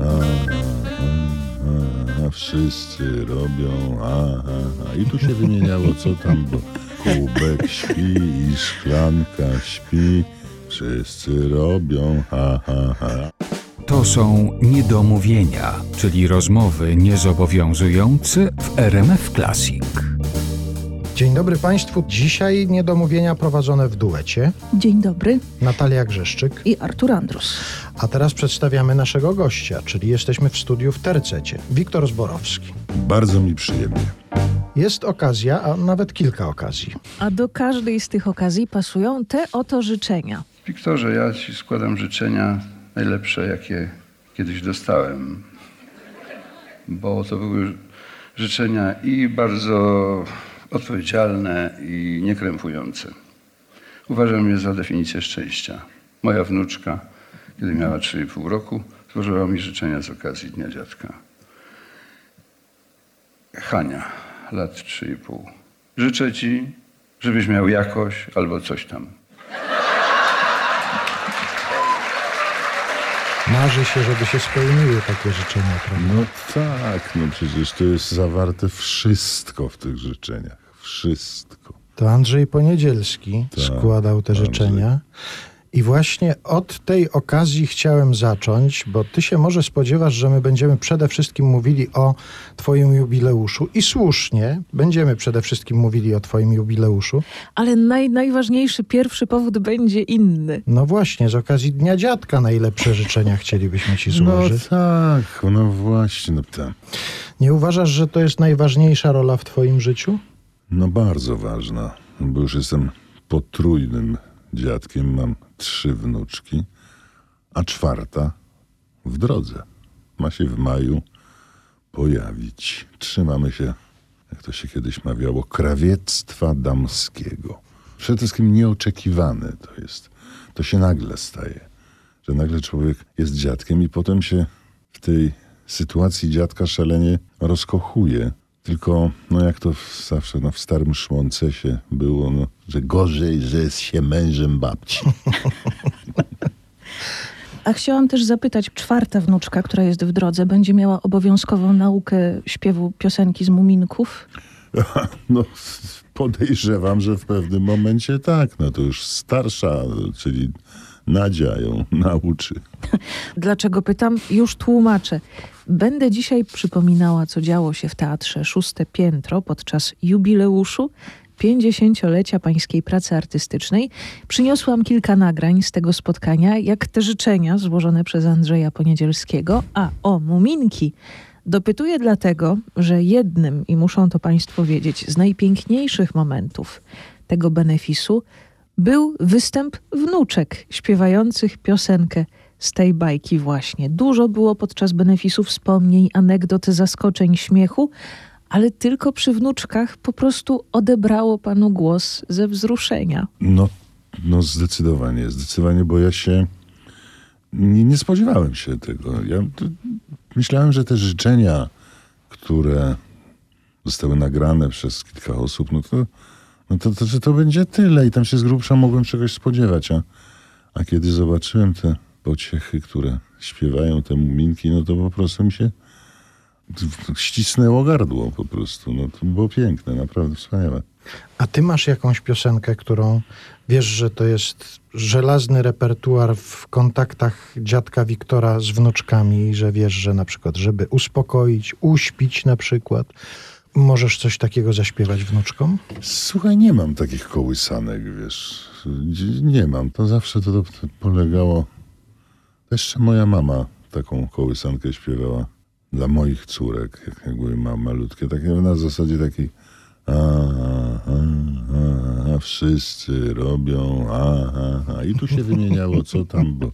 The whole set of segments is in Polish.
A, wszyscy robią, a, a, a. I tu się wymieniało, co tam, bo kubek śpi i szklanka śpi. Wszyscy robią, ha, ha, ha. To są niedomówienia, czyli rozmowy niezobowiązujące w RMF Classic. Dzień dobry Państwu. Dzisiaj niedomówienia prowadzone w duecie. Dzień dobry Natalia Grzeszczyk. i Artur Andrus. A teraz przedstawiamy naszego gościa, czyli jesteśmy w studiu w Tercecie. Wiktor Zborowski. Bardzo mi przyjemnie. Jest okazja, a nawet kilka okazji. A do każdej z tych okazji pasują te oto życzenia. Wiktorze, ja Ci składam życzenia najlepsze, jakie kiedyś dostałem. Bo to były życzenia i bardzo odpowiedzialne, i niekrępujące. Uważam je za definicję szczęścia. Moja wnuczka, kiedy miała 3,5 roku, złożyła mi życzenia z okazji Dnia Dziadka. Hania, lat 3,5. Życzę Ci, żebyś miał jakoś albo coś tam. Marzy się, żeby się spełniły takie życzenia, prawda? No tak, no przecież to jest zawarte wszystko w tych życzeniach. Wszystko. To Andrzej Poniedzielski Tak, składał te Andrzej. życzenia. I właśnie od tej okazji chciałem zacząć, bo ty się może spodziewasz, że my będziemy przede wszystkim mówili o twoim jubileuszu. I słusznie, będziemy przede wszystkim mówili o twoim jubileuszu. Ale naj, najważniejszy pierwszy powód będzie inny. No właśnie, z okazji Dnia Dziadka najlepsze życzenia chcielibyśmy ci No złożyć. tak, no właśnie, no tak. Nie uważasz, że to jest najważniejsza rola w twoim życiu? No bardzo ważna, bo już jestem potrójnym dziadkiem, mam trzy wnuczki, a czwarta w drodze. Ma się w maju pojawić. Trzymamy się, jak to się kiedyś mawiało, krawiectwa damskiego. Przede wszystkim nieoczekiwane to jest. To się nagle staje, że nagle człowiek jest dziadkiem i potem się w tej sytuacji dziadka szalenie rozkochuje. Tylko, no jak to zawsze no, w starym szmoncesie było, no, że gorzej, że jest się mężem babci. A chciałam też zapytać, czwarta wnuczka, która jest w drodze, będzie miała obowiązkową naukę śpiewu piosenki z Muminków? No, podejrzewam, że w pewnym momencie tak. No to już starsza, czyli Nadzia ją nauczy. Dlaczego pytam? Już tłumaczę. Będę dzisiaj przypominała, co działo się w teatrze Szóste Piętro podczas jubileuszu 50-lecia pańskiej pracy artystycznej. Przyniosłam kilka nagrań z tego spotkania, jak te życzenia złożone przez Andrzeja Poniedzielskiego. A o Muminki dopytuję dlatego, że jednym, i muszą to Państwo wiedzieć, z najpiękniejszych momentów tego benefisu był występ wnuczek śpiewających piosenkę z tej bajki właśnie. Dużo było podczas benefisu wspomnień, anegdot, zaskoczeń, śmiechu, ale tylko przy wnuczkach po prostu odebrało panu głos ze wzruszenia. No, no zdecydowanie, zdecydowanie, bo ja się nie, nie spodziewałem się tego. Ja myślałem, że te życzenia, które zostały nagrane przez kilka osób, no to, no to, to, to będzie tyle i tam się z grubsza mogłem czegoś spodziewać, a, a kiedy zobaczyłem te pociechy, które śpiewają te muminki, no to po prostu mi się ścisnęło gardło po prostu. No to było piękne, naprawdę wspaniałe. A ty masz jakąś piosenkę, którą wiesz, że to jest żelazny repertuar w kontaktach dziadka Wiktora z wnuczkami, że wiesz, że na przykład, żeby uspokoić, uśpić na przykład, możesz coś takiego zaśpiewać wnuczkom? Słuchaj, nie mam takich kołysanek, wiesz. Nie mam. To zawsze to, to polegało. Jeszcze moja mama taką kołysankę śpiewała dla moich córek, jak, jak były ma, malutkie. Takie na zasadzie takiej. A, a, a, a, wszyscy robią, a, a, a. I tu się wymieniało, co tam, bo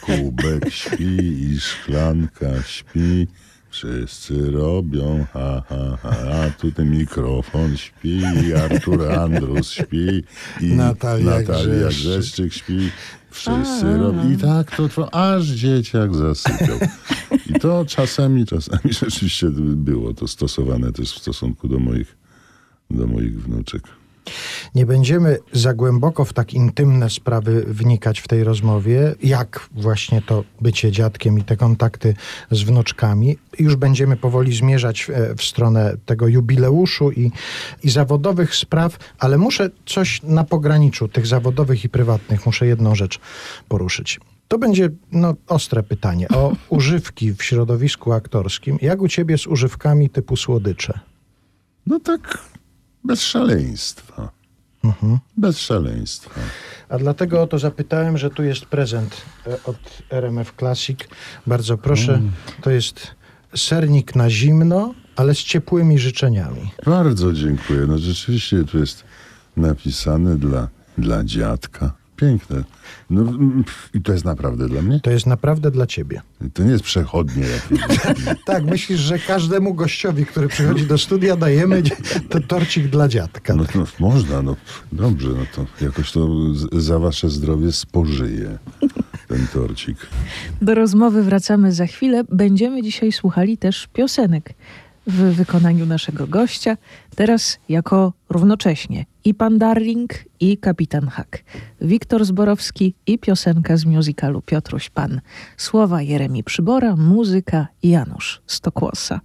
kubek śpi i szklanka śpi. Wszyscy robią, ha, ha, ha, a tu ten mikrofon śpi, Artur Andrus śpi, i Natalia Natalia Grzeszczyk. Grzeszczyk śpi. Wszyscy robią. I tak to trwa, aż dzieciak zasypiał. I to czasami, czasami rzeczywiście było to stosowane też w stosunku do moich, do moich wnuczek. Nie będziemy za głęboko w tak intymne sprawy wnikać w tej rozmowie, jak właśnie to bycie dziadkiem i te kontakty z wnuczkami. Już będziemy powoli zmierzać e, w stronę tego jubileuszu i, i zawodowych spraw, ale muszę coś na pograniczu tych zawodowych i prywatnych, muszę jedną rzecz poruszyć. To będzie no, ostre pytanie o używki w środowisku aktorskim. Jak u ciebie z używkami typu słodycze? No tak, bez szaleństwa. Bez szaleństwa. A dlatego o to zapytałem, że tu jest prezent e, od RMF Classic. Bardzo proszę. To jest sernik na zimno, ale z ciepłymi życzeniami. Bardzo dziękuję. No rzeczywiście tu jest napisane dla, dla dziadka. Piękne. No, mm, I to jest naprawdę dla mnie? To jest naprawdę dla ciebie. To nie jest przechodnie. Tak, myślisz, że każdemu gościowi, który przychodzi do studia, dajemy to torcik dla dziadka. No to można, no dobrze, no to jakoś to za wasze zdrowie spożyję ten torcik. Do rozmowy wracamy za chwilę. Będziemy dzisiaj słuchali też piosenek w wykonaniu naszego gościa. Teraz jako równocześnie i pan Darling, i kapitan Hak. Wiktor Zborowski i piosenka z musicalu Piotruś Pan. Słowa Jeremi Przybora, muzyka Janusz Stokłosa.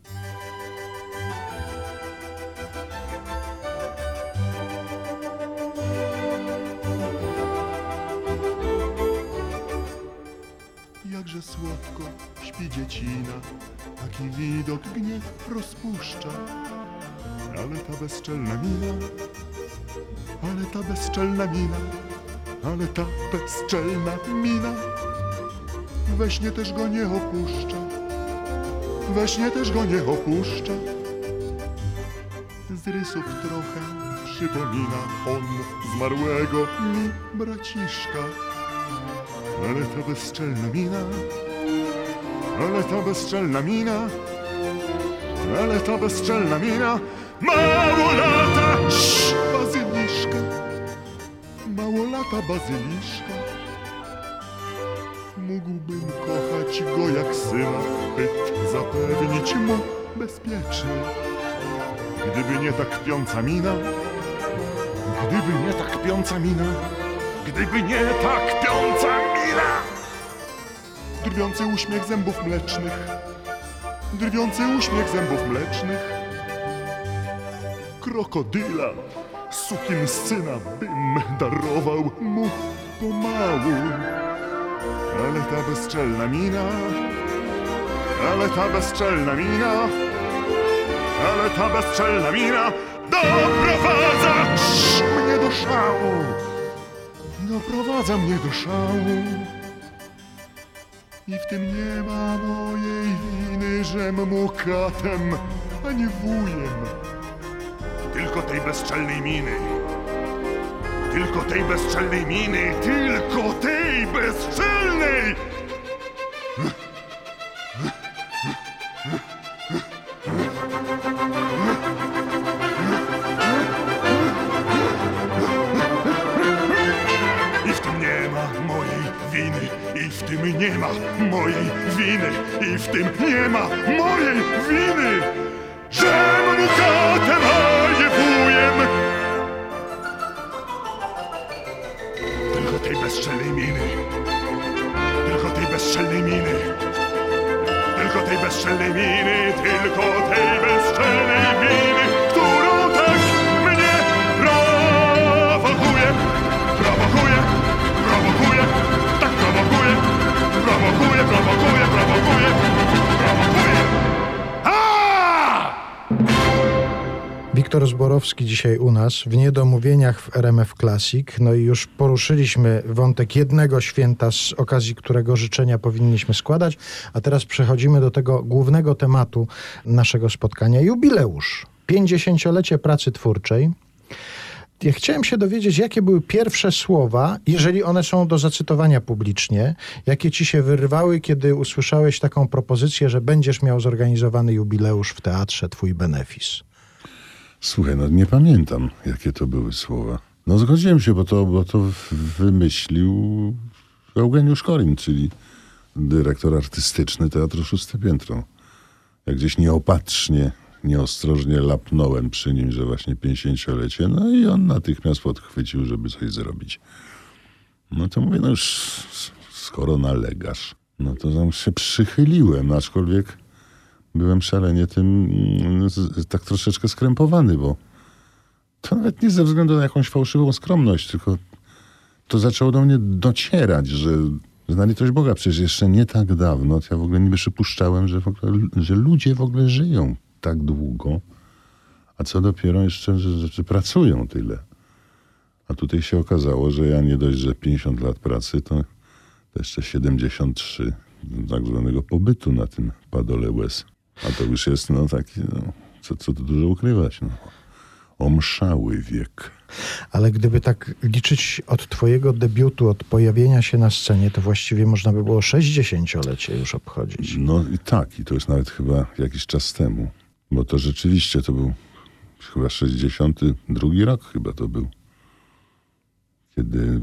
Jakże słodko śpi dziecina, taki widok gniew rozpuszcza. Ale ta bezczelna mina, ale ta bezczelna mina, ale ta bezczelna mina. We śnie też go nie opuszcza, we śnie też go nie opuszcza. Z rysów trochę przypomina on zmarłego mi braciszka. Ale ta bezczelna mina, ale ta bezczelna mina, ale ta bezczelna mina, mało lata, bazyliszka, mało lata bazyliszka. Mógłbym kochać go jak syna, byt zapewnić mu bezpieczny. Gdyby nie ta kpiąca mina, gdyby nie ta kpiąca mina, Gdyby nie ta kpiąca mina! Drwiący uśmiech zębów mlecznych, drwiący uśmiech zębów mlecznych. Krokodyla, sukin syna bym darował mu pomału. Ale ta bezczelna mina, ale ta bezczelna mina, ale ta bezczelna mina doprowadza mnie do szału doprowadza mnie do szału. I w tym nie ma mojej winy, żem mu katem, a nie wujem. Tylko tej bezczelnej miny. Tylko tej bezczelnej miny, tylko tej bezczelnej! I w tym nie ma mojej winy, i w tym nie ma mojej winy, i w tym nie ma mojej winy, że mu katem, a nie wujem. Tylko tej bezczelnej miny, tylko tej bezczelnej miny, tylko tej bezczelnej miny, tylko tej bezczelnej miny, którą tak mnie prowokuje, prowokuje, prowokuje, tak prowokuje, prowokuje, prowokuje, prowokuje, prowokuje. Wiktor Zborowski dzisiaj u nas w Niedomówieniach w RMF Classic. No i już poruszyliśmy wątek jednego święta, z okazji którego życzenia powinniśmy składać, a teraz przechodzimy do tego głównego tematu naszego spotkania. Jubileusz. 50-lecie pracy twórczej. Ja chciałem się dowiedzieć, jakie były pierwsze słowa, jeżeli one są do zacytowania publicznie, jakie ci się wyrwały, kiedy usłyszałeś taką propozycję, że będziesz miał zorganizowany jubileusz w teatrze Twój Benefis. Słuchaj, no nie pamiętam, jakie to były słowa. No zgodziłem się, bo to, bo to wymyślił Eugeniusz Korin, czyli dyrektor artystyczny Teatru Szóste Piętro. Jak gdzieś nieopatrznie nieostrożnie lapnąłem przy nim, że właśnie 50-lecie, no i on natychmiast podchwycił, żeby coś zrobić. No to mówię, no już skoro nalegasz, no to tam się przychyliłem, aczkolwiek byłem szalenie tym mm, tak troszeczkę skrępowany, bo to nawet nie ze względu na jakąś fałszywą skromność, tylko to zaczęło do mnie docierać, że na litość Boga, przecież jeszcze nie tak dawno, ja w ogóle nie przypuszczałem, że, ogóle, że ludzie w ogóle żyją tak długo, a co dopiero jeszcze, że, że pracują tyle. A tutaj się okazało, że ja nie dość, że 50 lat pracy, to jeszcze 73 tak zwanego pobytu na tym padole łez. A to już jest, no taki, no, co, co tu dużo ukrywać, no. Omszały wiek. Ale gdyby tak liczyć od twojego debiutu, od pojawienia się na scenie, to właściwie można by było 60-lecie już obchodzić. No i tak, i to jest nawet chyba jakiś czas temu, bo to rzeczywiście to był chyba 62 rok chyba to był, kiedy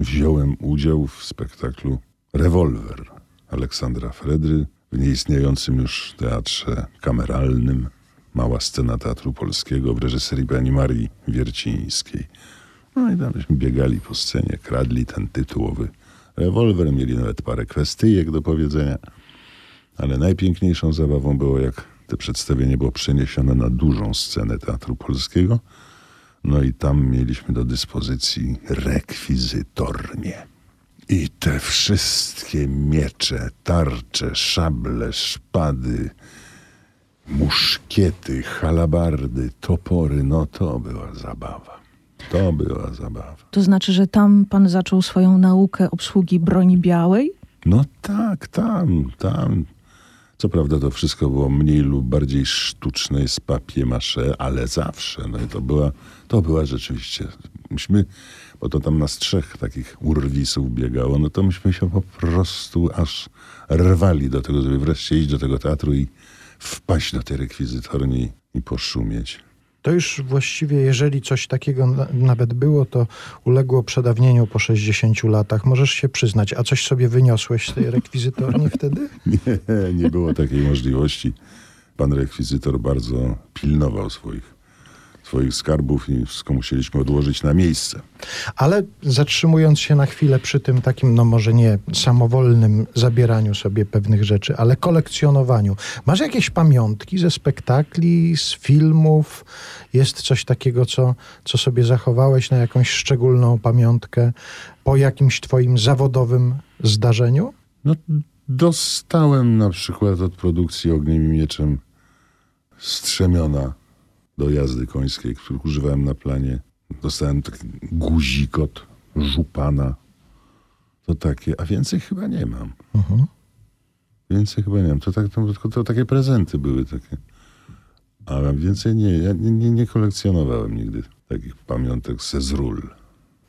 wziąłem udział w spektaklu Rewolwer Aleksandra Fredry w nieistniejącym już teatrze kameralnym Mała scena Teatru Polskiego w reżyserii pani Marii Wiercińskiej. No i tam biegali po scenie, kradli ten tytułowy rewolwer, mieli nawet parę kwestyjek do powiedzenia. Ale najpiękniejszą zabawą było, jak to przedstawienie było przeniesione na dużą scenę Teatru Polskiego. No i tam mieliśmy do dyspozycji rekwizytornie. I te wszystkie miecze, tarcze, szable, szpady, muszkiety, halabardy, topory, no to była zabawa. To była zabawa. To znaczy, że tam pan zaczął swoją naukę obsługi broni białej? No tak, tam, tam. Co prawda to wszystko było mniej lub bardziej sztuczne z papier maché, ale zawsze. No i to była, to była rzeczywiście. Myśmy, bo to tam nas trzech takich urwisów biegało, no to myśmy się po prostu aż rwali do tego, żeby wreszcie iść do tego teatru i wpaść do tej rekwizytorni i poszumieć. To już właściwie, jeżeli coś takiego na, nawet było, to uległo przedawnieniu po 60 latach. Możesz się przyznać, a coś sobie wyniosłeś z tej rekwizytorni wtedy? Nie, nie było takiej możliwości. Pan rekwizytor bardzo pilnował swoich, swoich skarbów i wszystko musieliśmy odłożyć na miejsce. Ale zatrzymując się na chwilę przy tym takim, no może nie samowolnym zabieraniu sobie pewnych rzeczy, ale kolekcjonowaniu. Masz jakieś pamiątki ze spektakli, z filmów? Jest coś takiego, co, co sobie zachowałeś na jakąś szczególną pamiątkę po jakimś twoim zawodowym zdarzeniu? No, dostałem na przykład od produkcji Ogniem i Mieczem strzemiona do jazdy końskiej, których używałem na planie. Dostałem taki guzik od żupana. To takie, a więcej chyba nie mam. Mhm. Więcej chyba nie mam. To, tak, to, to takie prezenty były takie. A więcej nie. Ja nie, nie, nie kolekcjonowałem nigdy takich pamiątek ze z ról.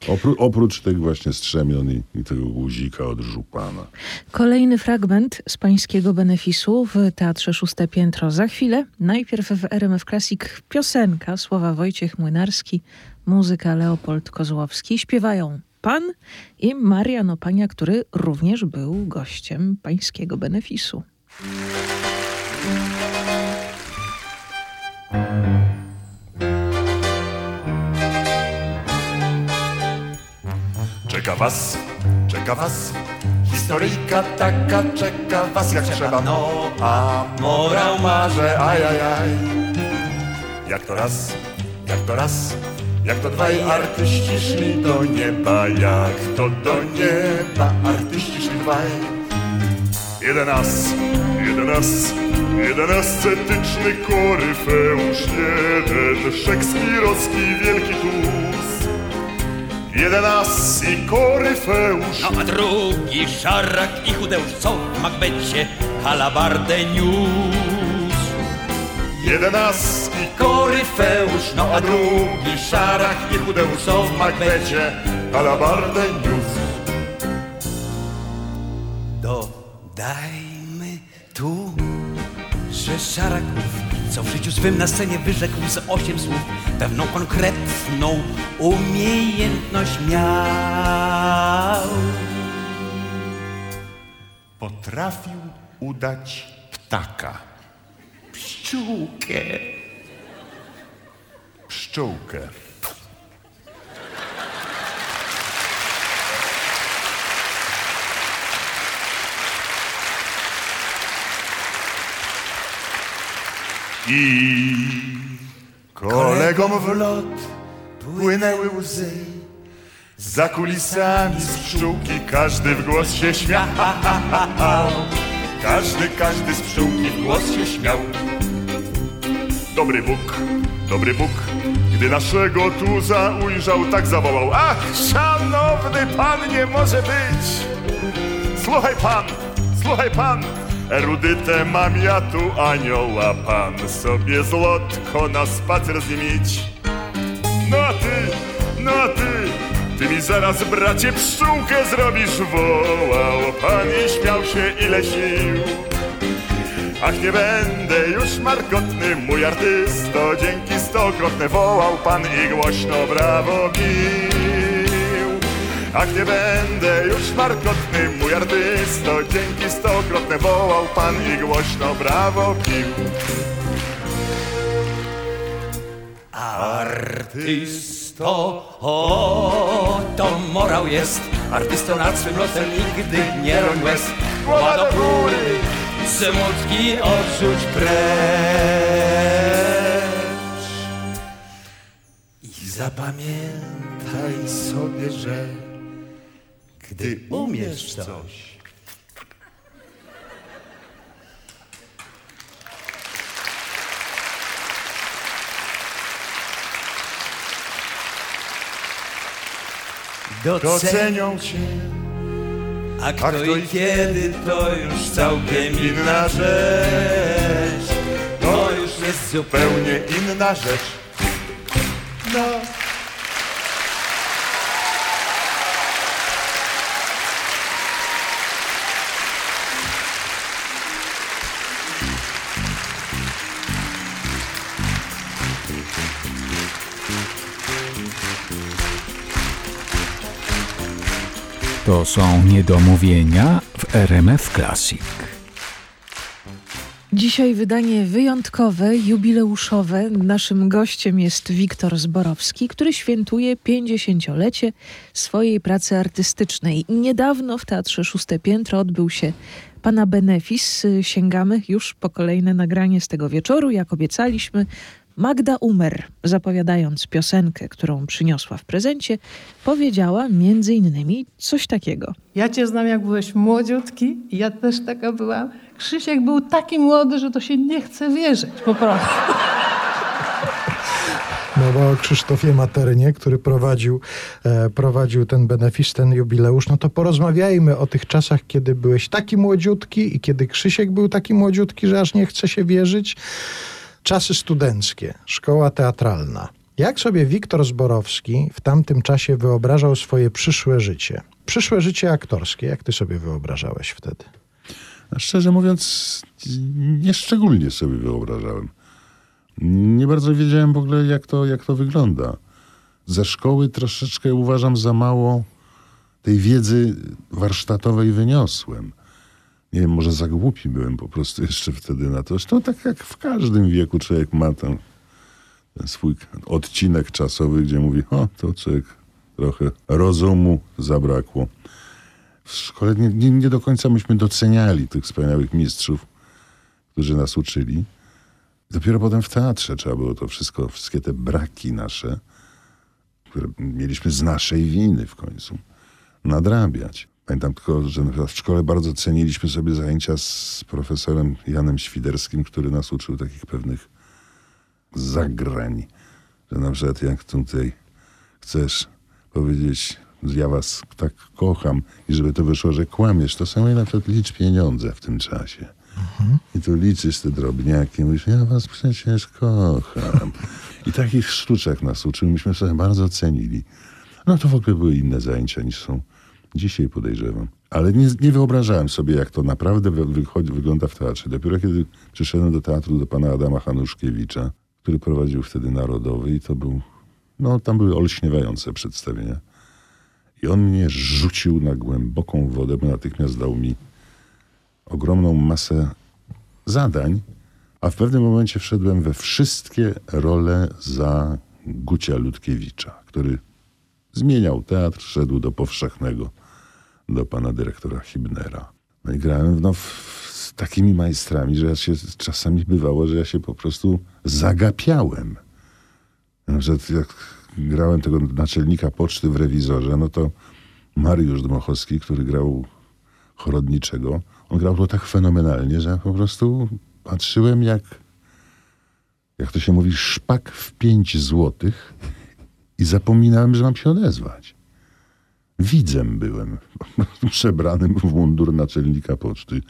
Opró, oprócz tych właśnie strzemion i, i tego guzika od żupana. Kolejny fragment z pańskiego benefisu w Teatrze Szóste Piętro za chwilę. Najpierw w RMF Classic piosenka, słowa Wojciech Młynarski, muzyka Leopold Kozłowski. Śpiewają pan i Marian Opania, który również był gościem pańskiego benefisu. Czeka was, czeka was, historyjka taka czeka was jak trzeba, no a morał marze, ajajaj. Jak to raz, jak to raz, jak to dwaj artyści szli do nieba, jak to do nieba artyści szli dwaj. Jeden as, jeden as, jeden ascetyczny koryfeusz, jeden szekspirowski wielki tus. Jeden as i koryfeusz, No a drugi szarak i chudeusz, co w Macbecie halabardę niósł. jeden as i koryfeusz, no a drugi szarak i chudeusz, co w Macbecie alabardę niósł. Dodajmy tu, że szaraków, co w życiu swym na scenie wyrzekł z osiem słów, pewną konkretną umiejętność miał. Potrafił udać ptaka. pszczółkę. Pszczółkę. I kolegom w lot płynęły łzy. Za kulisami z pszczółki każdy w głos się śmiał. Każdy, każdy z pszczółki w głos się śmiał. Dobry Bóg, dobry Bóg, gdy naszego tuza ujrzał, tak zawołał. Ach, szanowny pan nie może być! Słuchaj pan, słuchaj pan, erudytę mam ja tu anioła, pan sobie złotko na spacer z. No a ty, no a ty, ty mi zaraz bracie pszczółkę zrobisz, wołał pan i śmiał się ile sił. Ach, nie będę już markotny, mój artysto, dzięki stokrotne wołał pan i głośno brawo bił. Ach, nie będę już markotny, mój artysto, dzięki stokrotne wołał pan i głośno brawo bił. Artysto, o, to morał jest. Artysto nad swym losem nigdy nie roń łez. Głowa do góry, smutki odrzuć precz. I zapamiętaj sobie, że gdy umiesz coś, docenią cię. A kto i kiedy to już całkiem inna rzecz. To już jest zupełnie inna rzecz. No. To są niedomówienia w RMF Classic. Dzisiaj wydanie wyjątkowe, jubileuszowe. Naszym gościem jest Wiktor Zborowski, który świętuje 50-lecie swojej pracy artystycznej. Niedawno w Teatrze Szóste Piętro odbył się Pana Benefis. Sięgamy już po kolejne nagranie z tego wieczoru. Jak obiecaliśmy, Magda Umer, zapowiadając piosenkę, którą przyniosła w prezencie, powiedziała między innymi coś takiego. Ja cię znam, jak byłeś młodziutki i ja też taka byłam. Krzysiek był taki młody, że to się nie chce wierzyć po prostu. Mowa o Krzysztofie Maternie, który prowadził, e, prowadził ten benefis, ten jubileusz. No to porozmawiajmy o tych czasach, kiedy byłeś taki młodziutki i kiedy Krzysiek był taki młodziutki, że aż nie chce się wierzyć. Czasy studenckie, szkoła teatralna. Jak sobie Wiktor Zborowski w tamtym czasie wyobrażał swoje przyszłe życie? Przyszłe życie aktorskie, jak ty sobie wyobrażałeś wtedy? Szczerze mówiąc, nieszczególnie sobie wyobrażałem. Nie bardzo wiedziałem w ogóle, jak to, jak to wygląda. Ze szkoły troszeczkę uważam za mało tej wiedzy warsztatowej wyniosłem. Nie wiem, może za głupi byłem po prostu jeszcze wtedy na to. Zresztą tak jak w każdym wieku człowiek ma ten, ten swój odcinek czasowy, gdzie mówi, o, to człowiek trochę rozumu zabrakło. W szkole nie, nie, nie do końca myśmy doceniali tych wspaniałych mistrzów, którzy nas uczyli. Dopiero potem w teatrze trzeba było to wszystko, wszystkie te braki nasze, które mieliśmy z naszej winy w końcu, nadrabiać. Pamiętam tylko, że w szkole bardzo ceniliśmy sobie zajęcia z profesorem Janem Świderskim, który nas uczył takich pewnych zagrań. Że na przykład jak tutaj chcesz powiedzieć, ja was tak kocham i żeby to wyszło, że kłamiesz, to samo na przykład licz pieniądze w tym czasie. I tu liczysz te drobniaki, mówisz, ja was przecież kocham. I takich sztuczek nas uczył, myśmy sobie bardzo cenili. No to w ogóle były inne zajęcia niż są dzisiaj, podejrzewam. Ale nie, nie wyobrażałem sobie, jak to naprawdę wy, wychodzi, wygląda w teatrze. Dopiero kiedy przyszedłem do teatru do pana Adama Hanuszkiewicza, który prowadził wtedy Narodowy i to był, no tam były olśniewające przedstawienia. I on mnie rzucił na głęboką wodę, bo natychmiast dał mi ogromną masę zadań, A w pewnym momencie wszedłem we wszystkie role za Gucia Ludkiewicza, który zmieniał teatr, szedł do powszechnego, do pana dyrektora Hibnera. No i grałem no, z takimi majstrami, że ja się czasami bywało, że ja się po prostu zagapiałem. Że jak grałem tego naczelnika poczty w rewizorze, no to Mariusz Dmochowski, który grał chorodniczego, on grał to tak fenomenalnie, że ja po prostu patrzyłem jak, jak to się mówi, szpak w pięć złotych i zapominałem, że mam się odezwać. Widzem byłem, przebranym w mundur naczelnika poczty.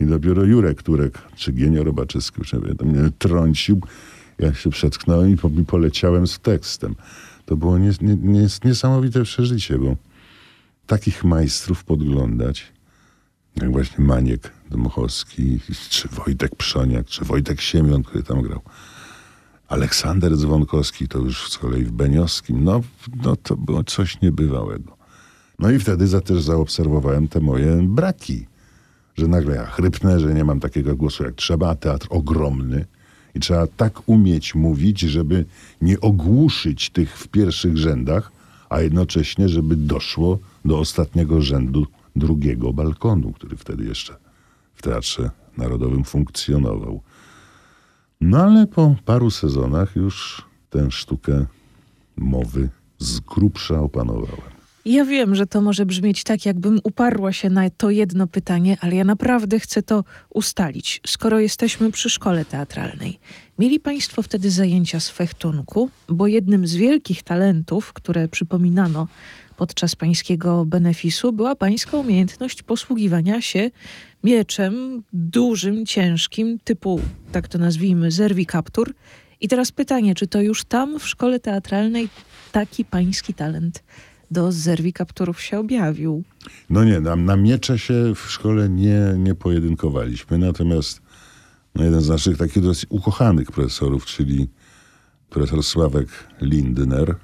I dopiero Jurek Turek, czy Genio Robaczewski, już nie mnie trącił. Ja się przetknąłem i po- i poleciałem z tekstem. To było nies, nie, nies, niesamowite przeżycie, bo takich majstrów podglądać, jak właśnie Maniek Dmochowski, czy Wojtek Przoniak, czy Wojtek Siemion, który tam grał. Aleksander Dzwonkowski, to już z kolei w Beniowskim. No, no to było coś niebywałego. No i wtedy za, też zaobserwowałem te moje braki. Że nagle ja chrypnę, że nie mam takiego głosu jak trzeba, teatr ogromny. I trzeba tak umieć mówić, żeby nie ogłuszyć tych w pierwszych rzędach, a jednocześnie, żeby doszło do ostatniego rzędu drugiego balkonu, który wtedy jeszcze w Teatrze Narodowym funkcjonował. No ale po paru sezonach już tę sztukę mowy z grubsza opanowałem. Ja wiem, że to może brzmieć tak, jakbym uparła się na to jedno pytanie, ale ja naprawdę chcę to ustalić. Skoro jesteśmy przy szkole teatralnej, mieli Państwo wtedy zajęcia z fechtunku, bo jednym z wielkich talentów, które przypominano podczas Pańskiego benefisu, była Pańska umiejętność posługiwania się mieczem dużym, ciężkim, typu, tak to nazwijmy, zerwikaptur. I teraz pytanie, czy to już tam w szkole teatralnej taki Pański talent do zerwikapturów się objawił? No nie, na, na miecze się w szkole nie, nie pojedynkowaliśmy, natomiast no jeden z naszych takich dosyć ukochanych profesorów, czyli profesor Sławek Lindner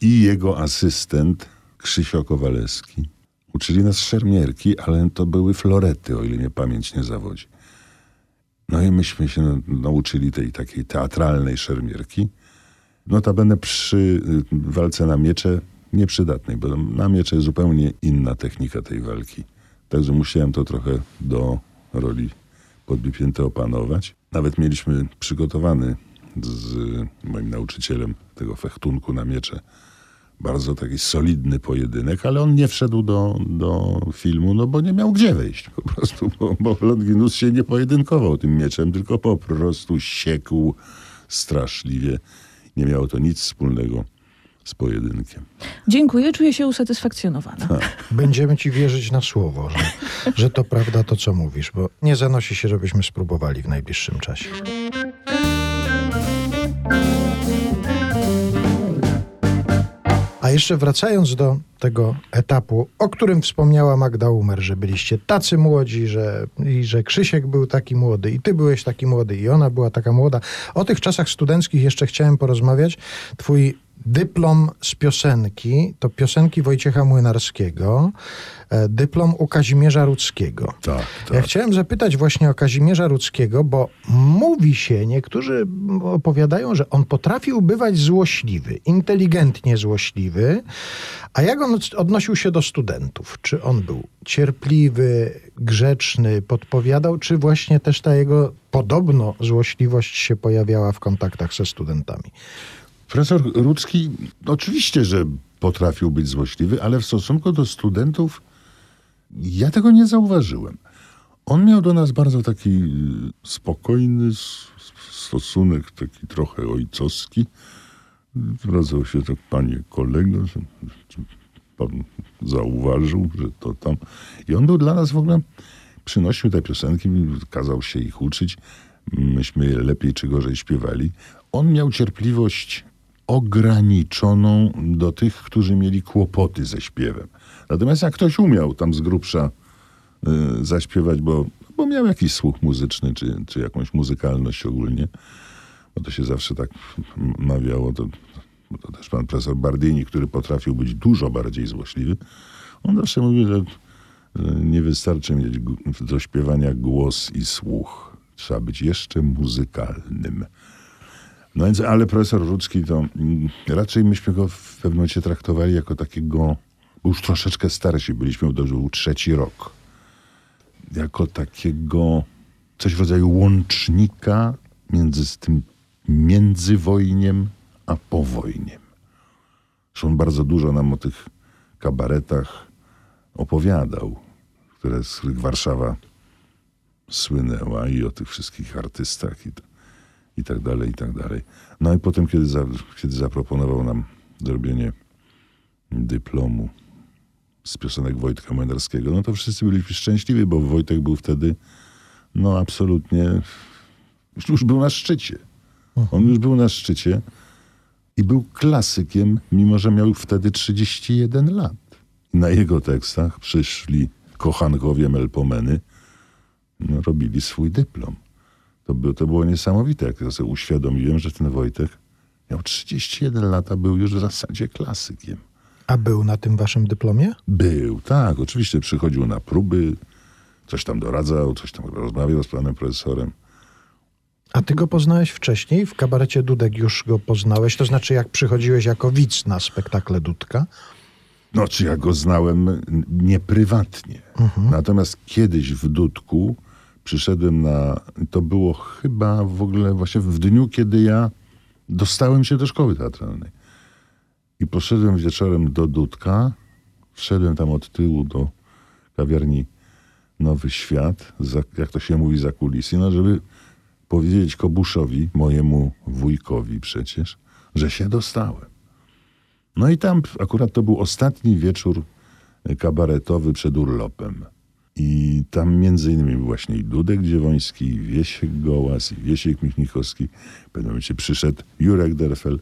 i jego asystent Krzysio Kowalewski. Uczyli nas szermierki, ale to były florety, o ile mnie pamięć nie zawodzi. No i myśmy się na- nauczyli tej takiej teatralnej szermierki. Notabene przy y, walce na miecze nieprzydatnej, bo na miecze jest zupełnie inna technika tej walki. Także musiałem to trochę do roli podbipięte opanować. Nawet mieliśmy przygotowany z moim nauczycielem tego fechtunku na miecze bardzo taki solidny pojedynek, ale on nie wszedł do, do filmu, no bo nie miał gdzie wejść po prostu, bo, bo Longinus się nie pojedynkował tym mieczem, tylko po prostu siekł straszliwie. Nie miało to nic wspólnego z pojedynkiem. Dziękuję, czuję się usatysfakcjonowana. Będziemy ci wierzyć na słowo, że, że to prawda to, co mówisz, bo nie zanosi się, żebyśmy spróbowali w najbliższym czasie. A jeszcze wracając do tego etapu, o którym wspomniała Magda Umer, że byliście tacy młodzi, że, i że Krzysiek był taki młody, i ty byłeś taki młody, i ona była taka młoda. O tych czasach studenckich jeszcze chciałem porozmawiać. Twój dyplom z piosenki to piosenki Wojciecha Młynarskiego, e, dyplom u Kazimierza Rudzkiego. Tak, Ja tak. chciałem zapytać właśnie o Kazimierza Rudzkiego, bo mówi się, niektórzy opowiadają, że on potrafił bywać złośliwy, inteligentnie złośliwy. A jak on odnosił się do studentów? Czy on był cierpliwy, grzeczny, podpowiadał, czy właśnie też ta jego podobno złośliwość się pojawiała w kontaktach ze studentami? Profesor Rudzki oczywiście, że potrafił być złośliwy, ale w stosunku do studentów ja tego nie zauważyłem. On miał do nas bardzo taki y, spokojny stosunek, taki trochę ojcowski. Zwracał się tak, panie kolego, pan zauważył, że to tam. I on był dla nas w ogóle, przynosił te piosenki, kazał się ich uczyć. Myśmy je lepiej czy gorzej śpiewali. On miał cierpliwość ograniczoną do tych, którzy mieli kłopoty ze śpiewem. Natomiast jak ktoś umiał tam z grubsza y, zaśpiewać, bo, bo miał jakiś słuch muzyczny, czy, czy jakąś muzykalność ogólnie, bo to się zawsze tak mawiało, to, to też pan profesor Bardini, który potrafił być dużo bardziej złośliwy, on zawsze mówił, że, nie wystarczy mieć do śpiewania głos i słuch. Trzeba być jeszcze muzykalnym. No więc, ale profesor Rudzki to mm, raczej myśmy go w pewnym momencie traktowali jako takiego, już troszeczkę starsi byliśmy, to był trzeci rok. Jako takiego coś w rodzaju łącznika między tym międzywojniem a powojniem. Zresztą on bardzo dużo nam o tych kabaretach opowiadał, które, z których Warszawa słynęła i o tych wszystkich artystach i, t- i tak dalej, i tak dalej. No i potem, kiedy, za, kiedy zaproponował nam zrobienie dyplomu z piosenek Wojtka Młynarskiego, no to wszyscy byliśmy szczęśliwi, bo Wojtek był wtedy no absolutnie już, już był na szczycie. On już był na szczycie i był klasykiem, mimo że miał wtedy 31 lat. Na jego tekstach przyszli kochankowie Melpomeny, no, robili swój dyplom. To, by, to było niesamowite, jak ja sobie uświadomiłem, że ten Wojtek miał 31 lat, a był już w zasadzie klasykiem. A był na tym waszym dyplomie? Był, tak, oczywiście przychodził na próby, coś tam doradzał, coś tam rozmawiał z panem profesorem. A ty go poznałeś wcześniej? W kabarecie Dudek już go poznałeś? To znaczy, jak przychodziłeś jako widz na spektakle Dudka? No, czy ja go znałem nieprywatnie. Natomiast kiedyś w Dudku przyszedłem na. To było chyba w ogóle właśnie w dniu, kiedy ja dostałem się do szkoły teatralnej. I poszedłem wieczorem do Dudka. Wszedłem tam od tyłu do kawiarni Nowy Świat, za, jak to się mówi, za kulisy, no żeby powiedzieć Kobuszowi, mojemu wujkowi przecież, że się dostałem. No i tam akurat to był ostatni wieczór kabaretowy przed urlopem. I tam między innymi właśnie i Dudek Dziewoński, i Wiesiek Gołas, i Wiesiek Michnikowski. W pewnym momencie przyszedł Jurek Derfel,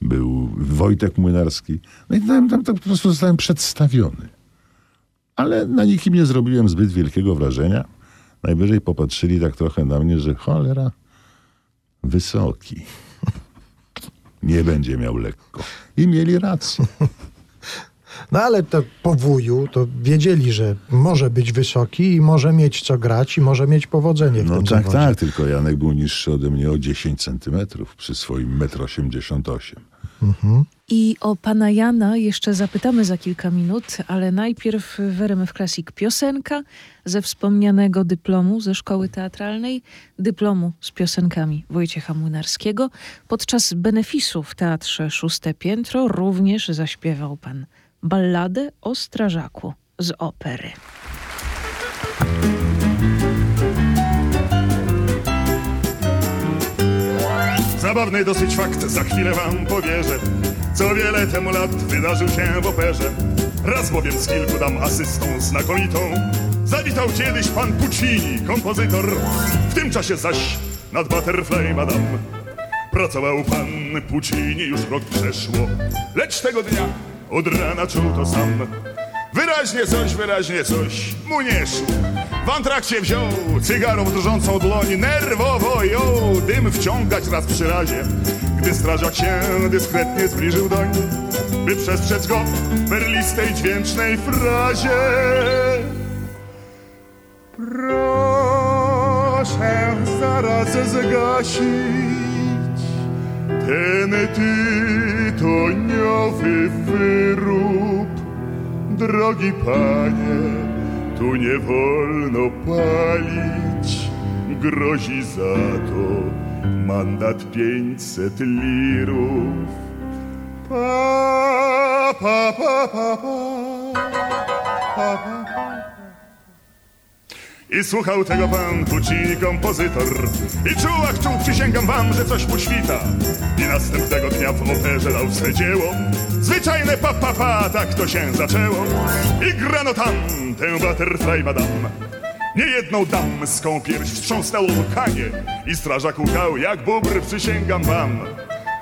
był Wojtek Młynarski. No i tam, tam, tam po prostu zostałem przedstawiony. Ale na nikim nie zrobiłem zbyt wielkiego wrażenia. Najwyżej popatrzyli tak trochę na mnie, że cholera, wysoki. Nie będzie miał lekko. I mieli rację. No ale to po wuju to wiedzieli, że może być wysoki i może mieć co grać i może mieć powodzenie w No tym tak, zawodzie. tak, tylko Janek był niższy ode mnie o 10 centymetrów przy swoim 1,88 m. I o pana Jana jeszcze zapytamy za kilka minut, ale najpierw w RMF Classic piosenka ze wspomnianego dyplomu ze szkoły teatralnej, dyplomu z piosenkami Wojciecha Młynarskiego. Podczas benefisu w Teatrze Szóste Piętro również zaśpiewał pan balladę o strażaku z opery. Zabawny dosyć fakt, za chwilę wam powierzę Co wiele temu lat wydarzył się w operze. Raz bowiem z kilku dam asystą znakomitą Zawitał kiedyś pan Puccini, kompozytor. W tym czasie zaś nad Butterfly Madame Pracował pan Puccini, już rok przeszło. Lecz tego dnia od rana czuł to sam. Wyraźnie coś, wyraźnie coś mu nie szło. W antrakcie wziął cygarą drżącą dłoń Nerwowo jął dym wciągać raz przy razie. Gdy strażak się dyskretnie zbliżył doń By przestrzec go w perlistej dźwięcznej frazie. Proszę zaraz zgasić ten tytoniowy wyrób. Drogi panie, tu nie wolno palić. Grozi za to mandat pięćset lirów. Pa, pa, pa, pa, pa, pa, pa. I słuchał tego pan Puccini kompozytor. I czuł, ach czuł, przysięgam wam, że coś mu świta. I następnego dnia w operze dał swe dzieło. Zwyczajne pa, pa, pa, tak to się zaczęło. I grano tam tę butterfly madame. Niejedną damską pierś wstrząsnęło łkanie. I strażak łkał jak bóbr, przysięgam wam.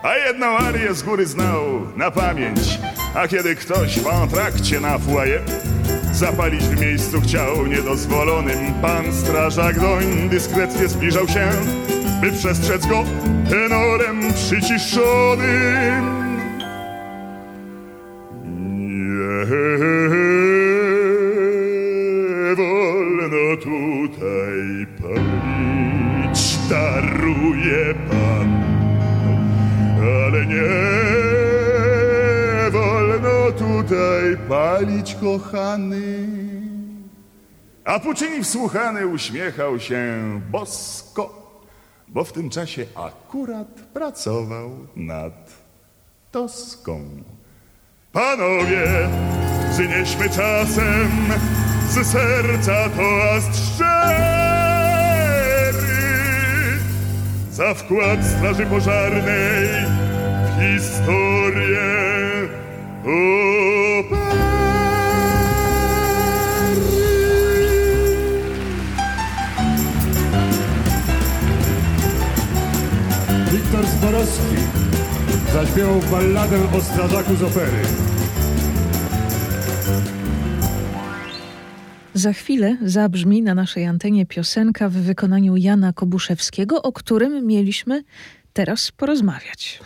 A jedną arię z góry znał na pamięć. A kiedy ktoś w antrakcie na foyer Zapalić w miejscu chciał niedozwolonym. Pan strażak doń dyskretnie zbliżał się By przestrzec go tenorem przyciszonym. Nie wolno tutaj palić, daruje palić, kochany. A Puccini wsłuchany uśmiechał się bosko, bo w tym czasie akurat pracował nad Toską. Panowie, przynieśmy czasem z serca toast szczery za wkład Straży Pożarnej w historię opery. Wiktor Zborowski zaśpiewał balladę o strażaku z opery. Za chwilę zabrzmi na naszej antenie piosenka w wykonaniu Jana Kobuszewskiego, o którym mieliśmy teraz porozmawiać.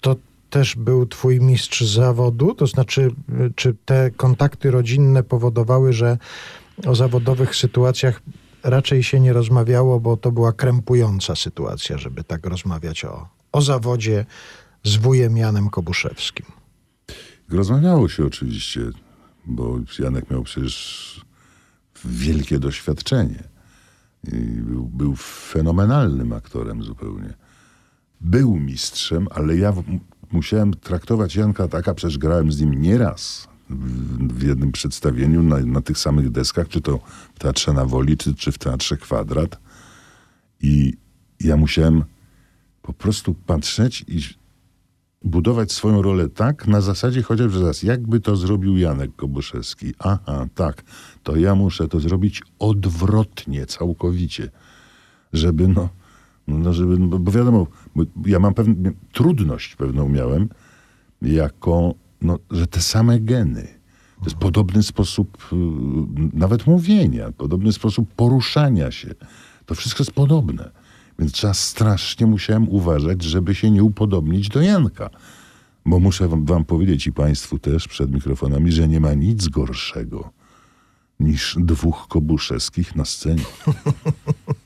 To też był twój mistrz zawodu? To znaczy, czy te kontakty rodzinne powodowały, że o zawodowych sytuacjach raczej się nie rozmawiało, bo to była krępująca sytuacja, żeby tak rozmawiać o, o zawodzie z wujem Janem Kobuszewskim? Rozmawiało się oczywiście, bo Janek miał przecież wielkie doświadczenie. I był, był fenomenalnym aktorem zupełnie. Był mistrzem, ale ja musiałem traktować Janka tak, a przecież grałem z nim nieraz w, jednym przedstawieniu na, na tych samych deskach, czy to w Teatrze na Woli, czy, czy w Teatrze Kwadrat. I ja musiałem po prostu patrzeć i budować swoją rolę tak, na zasadzie chociaż zaraz, jakby to zrobił Janek Kobuszewski. Aha, tak, to ja muszę to zrobić odwrotnie, całkowicie, żeby no, no żeby, no, bo wiadomo, bo ja mam pewną trudność pewną miałem, jako, no, że te same geny, to jest podobny sposób y, nawet mówienia, podobny sposób poruszania się. To wszystko jest podobne. Więc trzeba strasznie musiałem uważać, żeby się nie upodobnić do Janka. Bo muszę wam, wam powiedzieć i państwu też przed mikrofonami, że nie ma nic gorszego niż dwóch Kobuszewskich na scenie.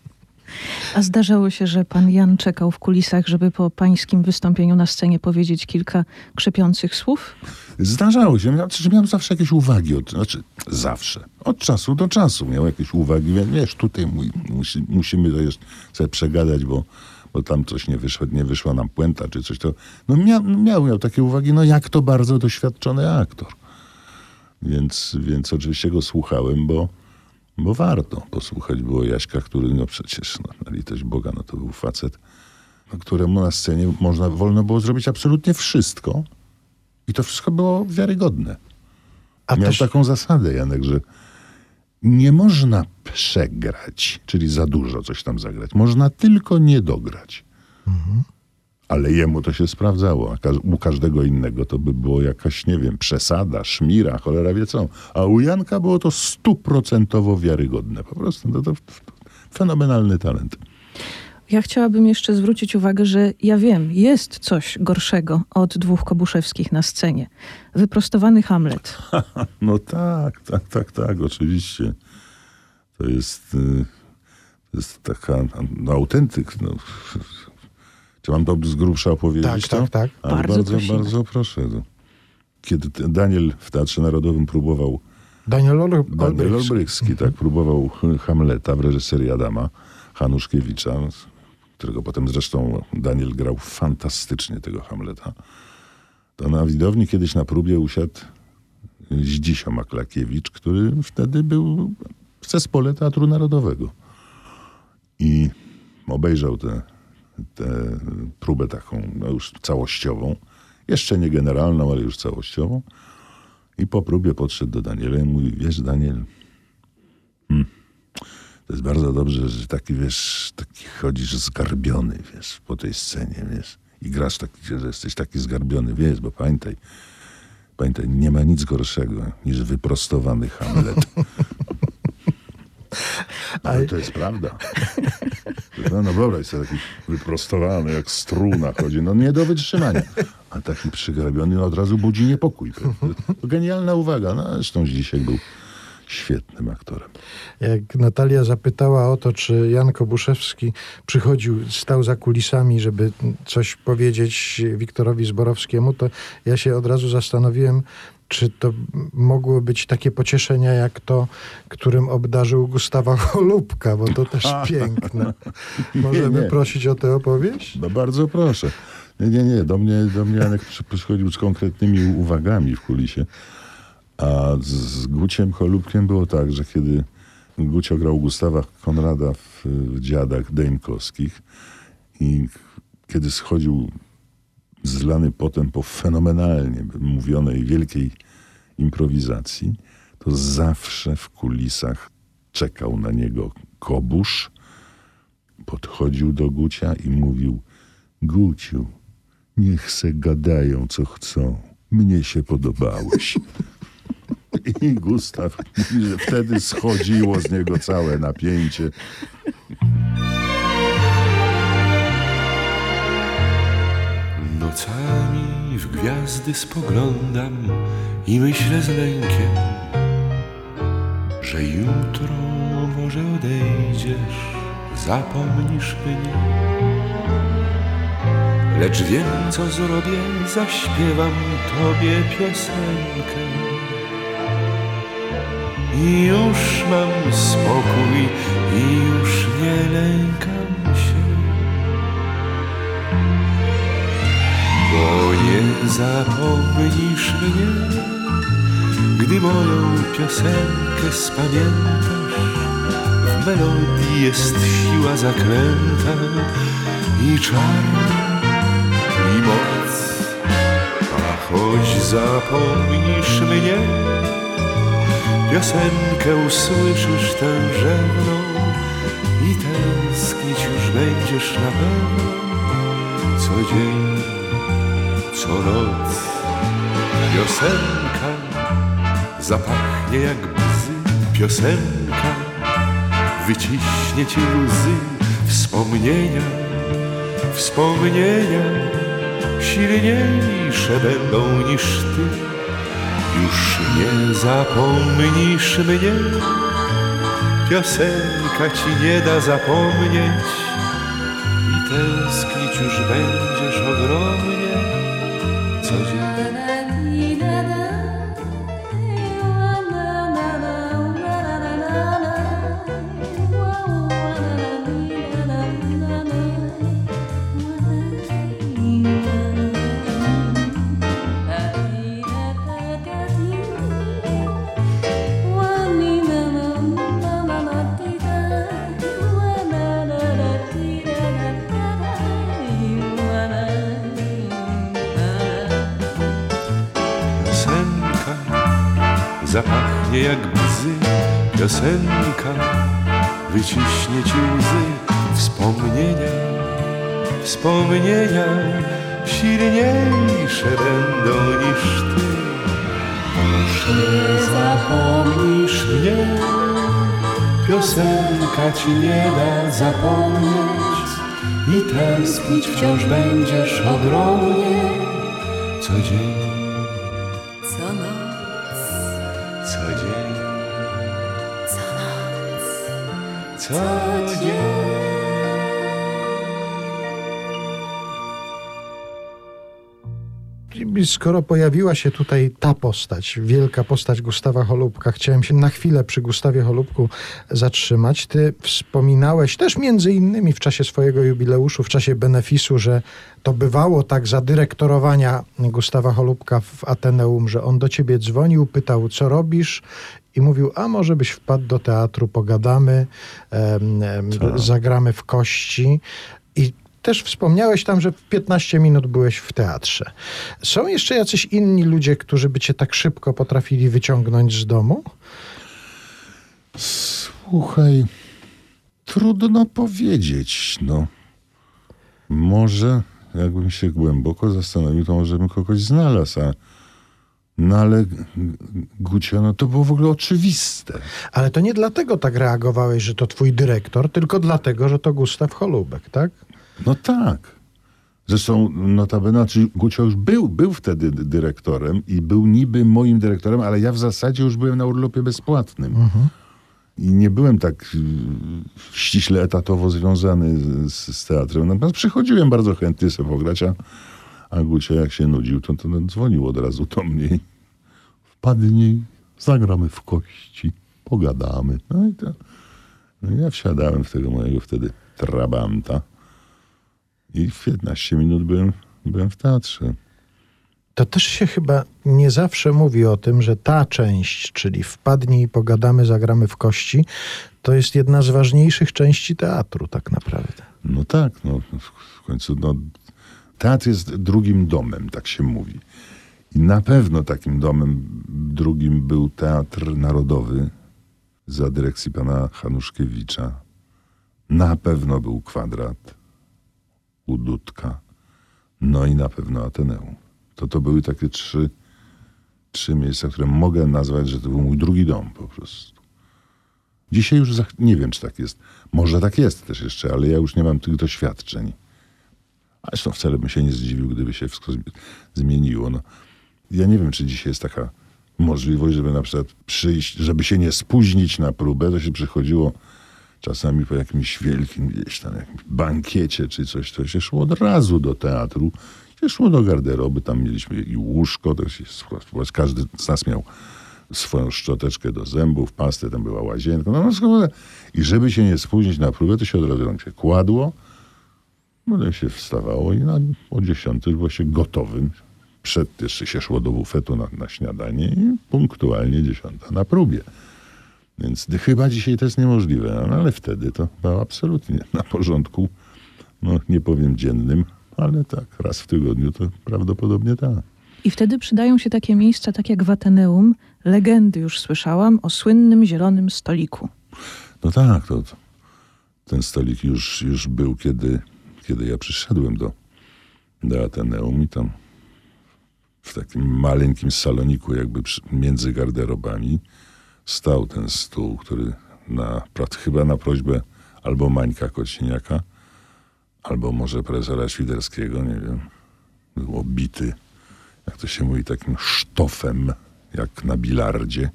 A zdarzało się, że pan Jan czekał w kulisach, żeby po pańskim wystąpieniu na scenie powiedzieć kilka krzepiących słów? Zdarzało się, miał, że miał zawsze jakieś uwagi, od, znaczy zawsze, od czasu do czasu miał jakieś uwagi, wie- wiesz, tutaj mój, musi, musimy to jeszcze sobie przegadać, bo, bo tam coś nie wyszło, nie wyszła nam puenta, czy coś to, no miał, miał, miał takie uwagi, no jak to bardzo doświadczony aktor. Więc, więc oczywiście go słuchałem, bo, bo warto posłuchać było Jaśka, który no przecież, no, na litość Boga, no to był facet, no, któremu na scenie można, wolno było zrobić absolutnie wszystko i to wszystko było wiarygodne. A Miał też, taką zasadę, Janek, że nie można przegrać, czyli za dużo coś tam zagrać. Można tylko nie dograć. Ale jemu to się sprawdzało, a u każdego innego to by było jakaś, nie wiem, przesada, szmira, cholera wie co. A u Janka było to stuprocentowo wiarygodne. Po prostu to, to, to fenomenalny talent. Ja chciałabym jeszcze zwrócić uwagę, że ja wiem, jest coś gorszego od dwóch Kobuszewskich na scenie. Wyprostowany Hamlet. No tak, tak, tak, tak, oczywiście. To jest, y, to jest taka no, autentyk. No. Czy mam to z grubsza opowiedzieć? Tak, to? tak, tak. Ale Bardzo bardzo, prosimy. bardzo proszę. Kiedy Daniel w Teatrze Narodowym próbował, Daniel Ol- Daniel Olbrychski. Olbrychski, tak, próbował Hamleta w reżyserii Adama Hanuszkiewicza, którego potem zresztą Daniel grał fantastycznie tego Hamleta. To na widowni kiedyś na próbie usiadł Zdzisio Maklakiewicz, który wtedy był w zespole Teatru Narodowego. I obejrzał tę próbę taką no już całościową. Jeszcze nie generalną, ale już całościową. I po próbie podszedł do Daniela i mówi, wiesz Daniel, hmm, to jest bardzo dobrze, że taki, wiesz, taki chodzisz zgarbiony, wiesz, po tej scenie, wiesz. I grasz taki, że jesteś taki zgarbiony, wiesz, bo pamiętaj, pamiętaj, nie ma nic gorszego niż wyprostowany Hamlet. Ale to jest prawda. No, no wyobraź sobie taki wyprostowany, jak struna chodzi. No nie do wytrzymania. A taki przygrabiony no, od razu budzi niepokój. To genialna uwaga. No, zresztą dzisiaj był świetnym aktorem. Jak Natalia zapytała o to, czy Jan Kobuszewski przychodził, stał za kulisami, żeby coś powiedzieć Wiktorowi Zborowskiemu, to ja się od razu zastanowiłem, czy to mogło być takie pocieszenia, jak to, którym obdarzył Gustawa Cholubka, bo to też piękne. Możemy nie. prosić o tę opowieść? No bardzo proszę. Nie, nie, nie. Do mnie, do mnie Janek przy- przychodził z konkretnymi uwagami w kulisie. A z, Guciem Cholubkiem było tak, że kiedy Gucio grał Gustawa Konrada w, w Dziadach Deńkowskich i kiedy schodził zlany potem po fenomenalnie mówionej wielkiej improwizacji, to zawsze w kulisach czekał na niego Kobusz, podchodził do Gucia i mówił Guciu, niech se gadają co chcą, mnie się podobałeś. I Gustaw wtedy schodziło z niego całe napięcie. Nocami w gwiazdy spoglądam i myślę z lękiem, że jutro może odejdziesz, zapomnisz mnie. Lecz wiem, co zrobię, zaśpiewam tobie piosenkę. I już mam spokój i już nie lękam Bo nie zapomnisz mnie, gdy moją piosenkę spamiętasz. W melodii jest siła zaklęta i czar, i moc. A choć zapomnisz mnie, piosenkę usłyszysz tę rzewną i tęsknić już będziesz na pewno co dzień co noc piosenka zapachnie jak bzy, piosenka wyciśnie ci łzy, wspomnienia, wspomnienia silniejsze będą niż ty. Już nie zapomnisz mnie, piosenka ci nie da zapomnieć. I tęsknić już będziesz ogromnie co jak bzy, piosenka wyciśnie ci łzy, wspomnienia, wspomnienia silniejsze będą niż ty. Już nie zapomnisz mnie, piosenka ci nie da zapomnieć i tęsknić wciąż będziesz ogromnie co dzień. Co dzień. Skoro pojawiła się tutaj ta postać, wielka postać Gustawa Holubka, chciałem się na chwilę przy Gustawie Holubku zatrzymać. Ty wspominałeś też między innymi w czasie swojego jubileuszu, w czasie benefisu, że to bywało tak za dyrektorowania Gustawa Holubka w Ateneum, że on do ciebie dzwonił, pytał, co robisz i mówił, a może byś wpadł do teatru, pogadamy, em, em, Tak. zagramy w kości. I też wspomniałeś tam, że w 15 minut byłeś w teatrze. Są jeszcze jacyś inni ludzie, którzy by cię tak szybko potrafili wyciągnąć z domu? Słuchaj, trudno powiedzieć, no. Może, jakbym się głęboko zastanowił, to może bym kogoś znalazł, a no ale Gucio, no to było w ogóle oczywiste. Ale to nie dlatego tak reagowałeś, że to twój dyrektor, tylko dlatego, że to Gustaw Holubek, tak? No tak. Zresztą notabene, znaczy Gucio już był, był wtedy dyrektorem i był niby moim dyrektorem, ale ja w zasadzie już byłem na urlopie bezpłatnym. I nie byłem tak y, ściśle etatowo związany z, z teatrem. Natomiast przychodziłem bardzo chętnie sobie pograć, a, a Gucio jak się nudził, to, to dzwonił od razu do mnie. Wpadnij, zagramy w kości, pogadamy. No i to, no ja wsiadałem w tego mojego wtedy trabanta i w 15 minut byłem, byłem w teatrze. To też się chyba nie zawsze mówi o tym, że ta część, czyli wpadnij i pogadamy, zagramy w kości, to jest jedna z ważniejszych części teatru tak naprawdę. No tak, no w końcu no, teatr jest drugim domem, tak się mówi. I na pewno takim domem drugim był Teatr Narodowy za dyrekcji pana Hanuszkiewicza. Na pewno był Kwadrat u Dudka. No i na pewno Ateneum. To to były takie trzy, trzy miejsca, które mogę nazwać, że to był mój drugi dom po prostu. Dzisiaj już nie wiem, czy tak jest. Może tak jest też jeszcze, ale ja już nie mam tych doświadczeń. A zresztą wcale bym się nie zdziwił, gdyby się wszystko zmi- zmieniło. No, ja nie wiem, czy dzisiaj jest taka możliwość, żeby na przykład przyjść, żeby się nie spóźnić na próbę, to się przychodziło czasami po jakimś wielkim gdzieś tam jakimś bankiecie czy coś, to się szło od razu do teatru, się szło do garderoby, tam mieliśmy i łóżko, to się, każdy z nas miał swoją szczoteczkę do zębów, pastę, tam była łazienka, no, no i żeby się nie spóźnić na próbę, to się od razu się kładło, potem się wstawało i na, o 10 było się gotowym. Przed jeszcze się szło do bufetu na, na śniadanie i punktualnie 10 na próbie. Więc chyba dzisiaj to jest niemożliwe, no, ale wtedy to było absolutnie na porządku, no nie powiem dziennym, ale tak, raz w tygodniu to prawdopodobnie tak. I wtedy przydają się takie miejsca, tak jak w Ateneum. Legendy już słyszałam o słynnym zielonym stoliku. No tak, to, to ten stolik już, już był, kiedy, kiedy ja przyszedłem do, do Ateneum i tam w takim maleńkim saloniku, jakby między garderobami, stał ten stół, który na, chyba na prośbę albo Mańka Kociniaka, albo może prezesa Świderskiego, nie wiem, był obity, jak to się mówi, takim sztofem, jak na bilardzie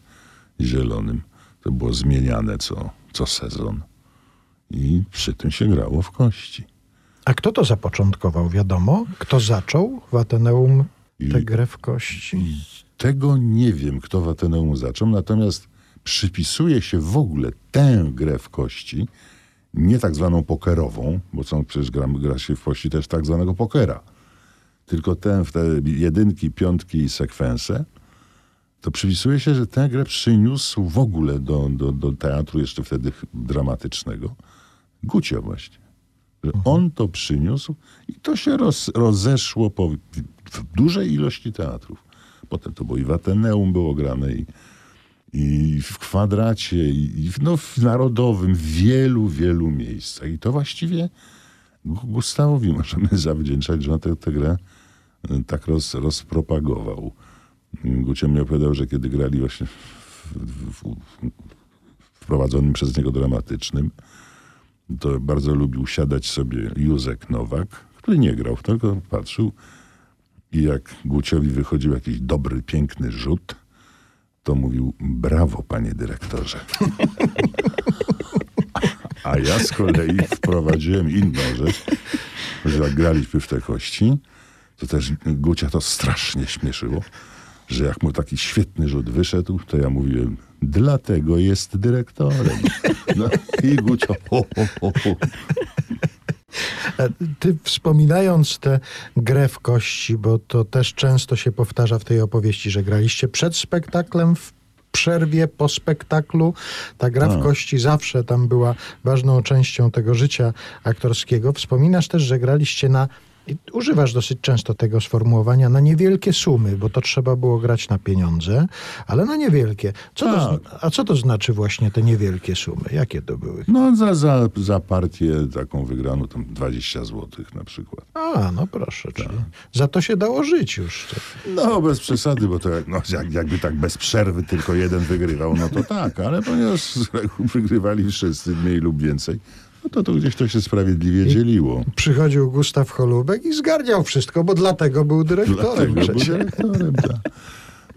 zielonym. To było zmieniane co, co sezon. I przy tym się grało w kości. A kto to zapoczątkował, wiadomo? Kto zaczął w Ateneum tę grę w kości? I tego nie wiem, kto w Ateneum zaczął, natomiast przypisuje się w ogóle tę grę w kości, nie tak zwaną pokerową, bo są przecież gra, gra się w kości też tak zwanego pokera, tylko tę, w te jedynki, piątki i sekwense, to przypisuje się, że tę grę przyniósł w ogóle do, do, do teatru jeszcze wtedy dramatycznego Gucio właśnie. Że on to przyniósł i to się roz, rozeszło po, w, dużej ilości teatrów. Potem to było i w Ateneum było grane, i, i w kwadracie, i, i w, no, w narodowym, w wielu, wielu miejscach. I to właściwie Gu- Gustawowi możemy zawdzięczać, że on tę, tę grę y, tak roz, rozpropagował. Gucio mi opowiadał, że kiedy grali właśnie w, w, w, w prowadzonym przez niego dramatycznym, to bardzo lubił siadać sobie Józek Nowak, który nie grał, tylko patrzył i jak Guciowi wychodził jakiś dobry, piękny rzut, to mówił brawo, panie dyrektorze. A ja z kolei wprowadziłem inną rzecz, że jak graliśmy w te kości, to też Gucia to strasznie śmieszyło, że jak mu taki świetny rzut wyszedł, to ja mówiłem, dlatego jest dyrektorem. No i Gucio, ho, ho, ho, ho. Ty wspominając tę grę w kości, bo to też często się powtarza w tej opowieści, że graliście przed spektaklem, w przerwie, po spektaklu. Ta gra w Tak. kości zawsze tam była ważną częścią tego życia aktorskiego. Wspominasz też, że graliście na i używasz dosyć często tego sformułowania na niewielkie sumy, bo to trzeba było grać na pieniądze, ale na niewielkie. Co to, Tak. zn- a co to znaczy właśnie te niewielkie sumy? Jakie to były? No za, za, za partię taką wygraną, tam 20 złotych na przykład. A, no proszę, czyli za to się dało żyć już. No bez przesady, bo to jak, no, jak, jakby tak bez przerwy tylko jeden wygrywał, no to tak, ale ponieważ z reguły wygrywali wszyscy mniej lub więcej, No to, to gdzieś to się sprawiedliwie dzieliło. Przychodził Gustaw Holubek i zgarniał wszystko, bo dlatego był dyrektorem. Dlatego był dyrektorem, tak.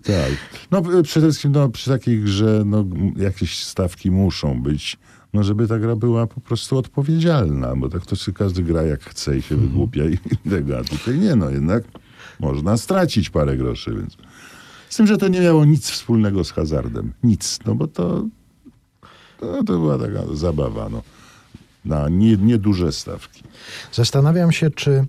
tak. No y, przede wszystkim no, przy takiej grze no, jakieś stawki muszą być, no żeby ta gra była po prostu odpowiedzialna, bo tak to sobie każdy gra jak chce i się wygłupia i tego, a tutaj nie, no jednak można stracić parę groszy, więc z tym, że to nie miało nic wspólnego z hazardem. Nic, no bo to, to, to była taka zabawa, no. Na nie- nieduże stawki. Zastanawiam się, czy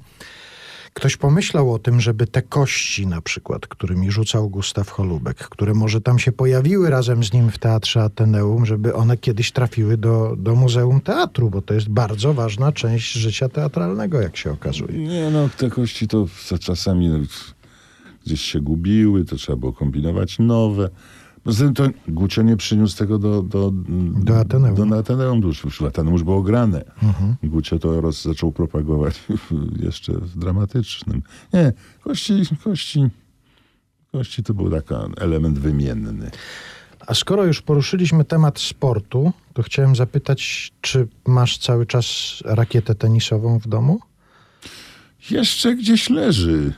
ktoś pomyślał o tym, żeby te kości na przykład, którymi rzucał Gustaw Holubek, które może tam się pojawiły razem z nim w Teatrze Ateneum, żeby one kiedyś trafiły do, do Muzeum Teatru, bo to jest bardzo ważna część życia teatralnego, jak się okazuje. Nie, no te kości to czasami no, gdzieś się gubiły, to trzeba było kombinować nowe. Poza tym to Gucio nie przyniósł tego do, do, Do Ateneum. Do Ateneum, już Ateneum już było grane. Mhm. Gucio to roz, zaczął propagować jeszcze w dramatycznym. Nie, kości, kości, kości to był taki element wymienny. A skoro już poruszyliśmy temat sportu, to chciałem zapytać, czy masz cały czas rakietę tenisową w domu? Jeszcze gdzieś leży.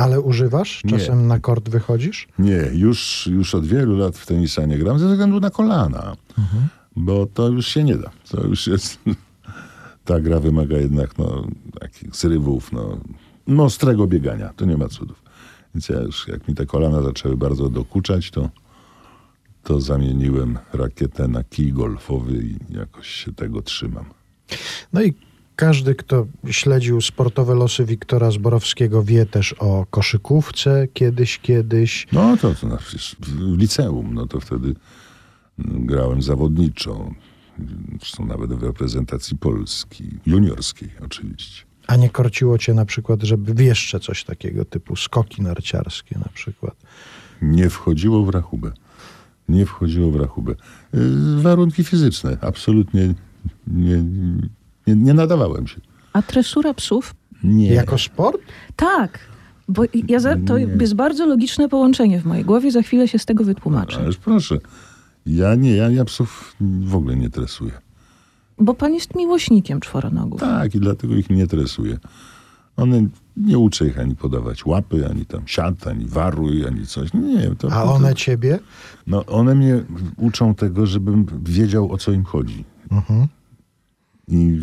Ale używasz? Nie. Czasem na kort wychodzisz? Nie, już, już od wielu lat w tenisa nie gram ze względu na kolana, bo to już się nie da. To już jest... Ta gra wymaga jednak no, takich zrywów, no, no ostrego biegania. To nie ma cudów. Więc ja już, jak mi te kolana zaczęły bardzo dokuczać, to, to zamieniłem rakietę na kij golfowy i jakoś się tego trzymam. No i każdy, kto śledził sportowe losy Wiktora Zborowskiego, wie też o koszykówce kiedyś, kiedyś. No to, to przecież w liceum, no to wtedy mm, grałem zawodniczo. Zresztą nawet w reprezentacji Polski, juniorskiej oczywiście. A nie korciło cię na przykład, żeby jeszcze coś takiego typu skoki narciarskie na przykład. Nie wchodziło w rachubę. Nie wchodziło w rachubę. Yy, Warunki fizyczne, absolutnie nie, nie, nie nadawałem się. A tresura psów? Nie. Jako sport? Tak. Bo ja za, to Nie. jest bardzo logiczne połączenie w mojej głowie, za chwilę się z tego wytłumaczę. Ależ proszę. Ja nie, ja, ja psów w ogóle nie tresuję. Bo pan jest miłośnikiem czworonogów. Tak, i dlatego ich nie tresuję. One, nie uczę ich ani podawać łapy, ani tam siat, ani waruj, ani coś. Nie, to, A to, one ciebie? No, one mnie uczą tego, żebym wiedział, o co im chodzi. Mhm. I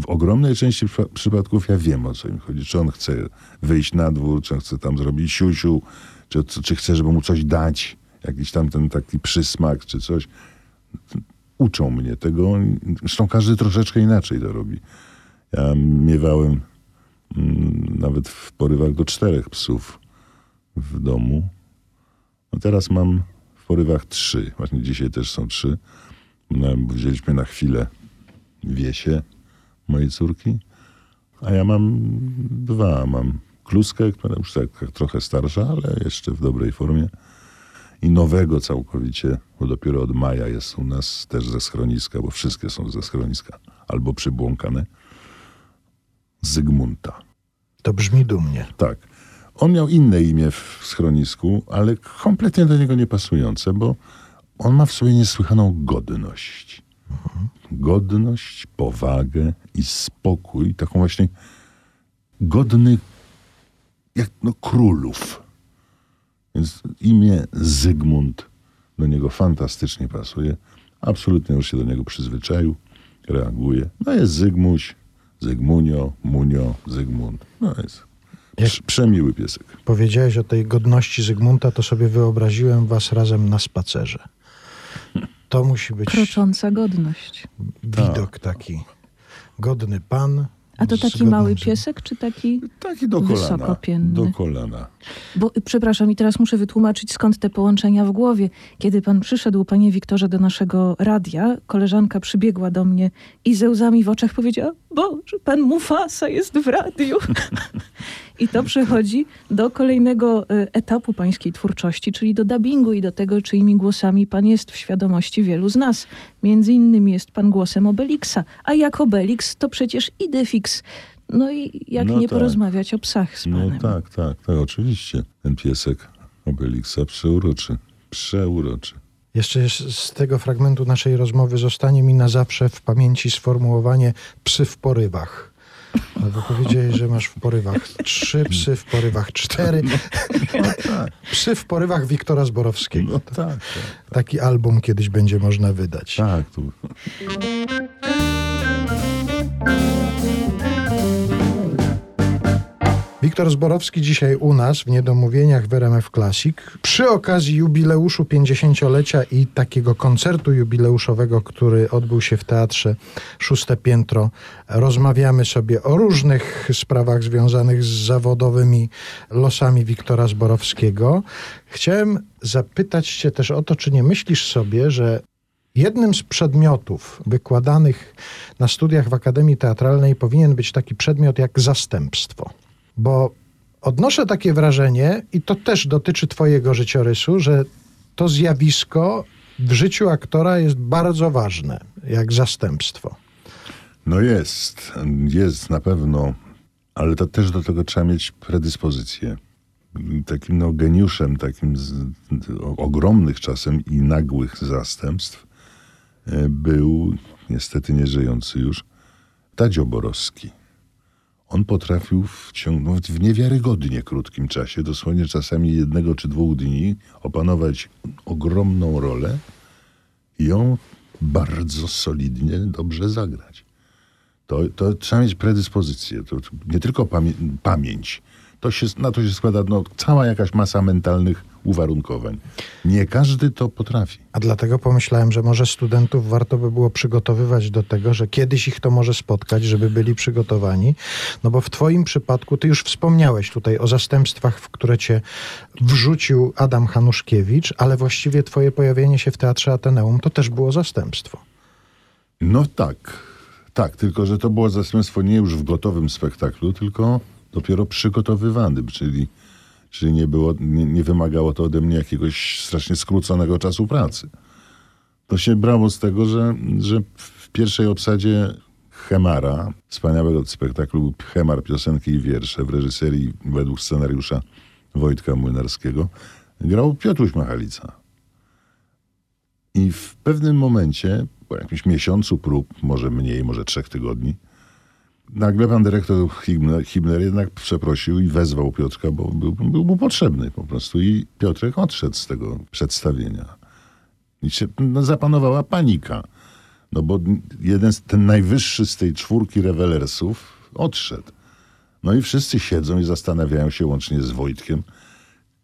w ogromnej części przypa- przypadków ja wiem, o co im chodzi. Czy on chce wyjść na dwór, czy on chce tam zrobić siusiu, czy, czy chce, żeby mu coś dać, jakiś tam ten taki przysmak, czy coś. Uczą mnie tego. Zresztą każdy troszeczkę inaczej to robi. Ja miewałem mm, nawet w porywach do czterech psów w domu. No teraz mam w porywach trzy. Właśnie dzisiaj też są trzy. No, wzięliśmy na chwilę Wiesie, mojej córki, a ja mam dwa. Mam kluskę, która już tak, trochę starsza, ale jeszcze w dobrej formie. I nowego całkowicie, bo dopiero od maja jest u nas też ze schroniska, bo wszystkie są ze schroniska, albo przybłąkane. Zygmunta. To brzmi dumnie. Tak. On miał inne imię w schronisku, ale kompletnie do niego nie pasujące, bo on ma w sobie niesłychaną godność. Godność, powagę i spokój, taką właśnie godny jak no, królów. Więc imię Zygmunt do niego fantastycznie pasuje. Absolutnie już się do niego przyzwyczaił, reaguje. No jest Zygmuś, Zygmunio, Munio, Zygmunt. No jest prz- przemiły piesek. Powiedziałeś o tej godności Zygmunta, to sobie wyobraziłem was razem na spacerze. To musi być Krocząca godność. widok taki. Godny pan. A to taki godnym mały piesek, czy taki Taki do kolana. wysokopienny? Do kolana. Bo y, przepraszam, i teraz muszę wytłumaczyć, skąd te połączenia w głowie. Kiedy pan przyszedł, panie Wiktorze, do naszego radia, koleżanka przybiegła do mnie i ze łzami w oczach powiedziała: Boże, pan Mufasa jest w radiu. I to przechodzi do kolejnego y, etapu pańskiej twórczości, czyli do dubbingu i do tego, czyimi głosami pan jest w świadomości wielu z nas. Między innymi jest pan głosem Obelixa, a jak Obelix to przecież Idefix. No i jak No nie tak. porozmawiać o psach z panem. No tak, tak, tak, oczywiście. Ten piesek Obelixa przeuroczy. Przeuroczy. Jeszcze z tego fragmentu naszej rozmowy zostanie mi na zawsze w pamięci sformułowanie psy w porywach. No bo powiedziałeś, że masz w porywach trzy psy w porywach, cztery. Psy w porywach Wiktora Zborowskiego. No tak, tak. Taki album kiedyś będzie można wydać. Tak, tu. Wiktor Zborowski dzisiaj u nas w Niedomówieniach w RMF Classic. Przy okazji jubileuszu 50-lecia i takiego koncertu jubileuszowego, który odbył się w Teatrze Szóste Piętro, rozmawiamy sobie o różnych sprawach związanych z zawodowymi losami Wiktora Zborowskiego. Chciałem zapytać cię też o to, czy nie myślisz sobie, że Jednym z przedmiotów wykładanych na studiach w Akademii Teatralnej powinien być taki przedmiot jak zastępstwo. Bo odnoszę takie wrażenie, i to też dotyczy Twojego życiorysu, że to zjawisko w życiu aktora jest bardzo ważne, jak zastępstwo. No jest, jest na pewno, ale to też do tego trzeba mieć predyspozycję. Takim no, geniuszem, takim z, o, ogromnych czasem i nagłych zastępstw e, był, niestety nieżyjący już, Tadzio Borowski. On potrafił w ciągu, w niewiarygodnie krótkim czasie, dosłownie czasami jednego czy dwóch dni, opanować ogromną rolę i ją bardzo solidnie, dobrze zagrać. To, to trzeba mieć predyspozycję, to nie tylko pamię pamięć. To się, na to się składa no, cała jakaś masa mentalnych uwarunkowań. Nie każdy to potrafi. A dlatego pomyślałem, że może studentów warto by było przygotowywać do tego, że kiedyś ich to może spotkać, żeby byli przygotowani. No bo w Twoim przypadku, Ty już wspomniałeś tutaj o zastępstwach, w które Cię wrzucił Adam Hanuszkiewicz, ale właściwie Twoje pojawienie się w Teatrze Ateneum to też było zastępstwo. No tak, tak, tylko że to było zastępstwo nie już w gotowym spektaklu, tylko dopiero przygotowywanym, czyli, czyli nie, było, nie, nie wymagało to ode mnie jakiegoś strasznie skróconego czasu pracy. To się brało z tego, że, że w pierwszej obsadzie Chemara, wspaniałego spektaklu Chemar, piosenki i wiersze w reżyserii według scenariusza Wojtka Młynarskiego, grał Piotruś Machalica. I w pewnym momencie, po jakimś miesiącu prób, może mniej, może trzech tygodni, nagle pan dyrektor Himner, Himner jednak przeprosił i wezwał Piotrka, bo był, był mu potrzebny po prostu. I Piotrek odszedł z tego przedstawienia. I się no, zapanowała panika. No bo jeden, ten najwyższy z tej czwórki rewelersów odszedł. No i wszyscy siedzą i zastanawiają się łącznie z Wojtkiem,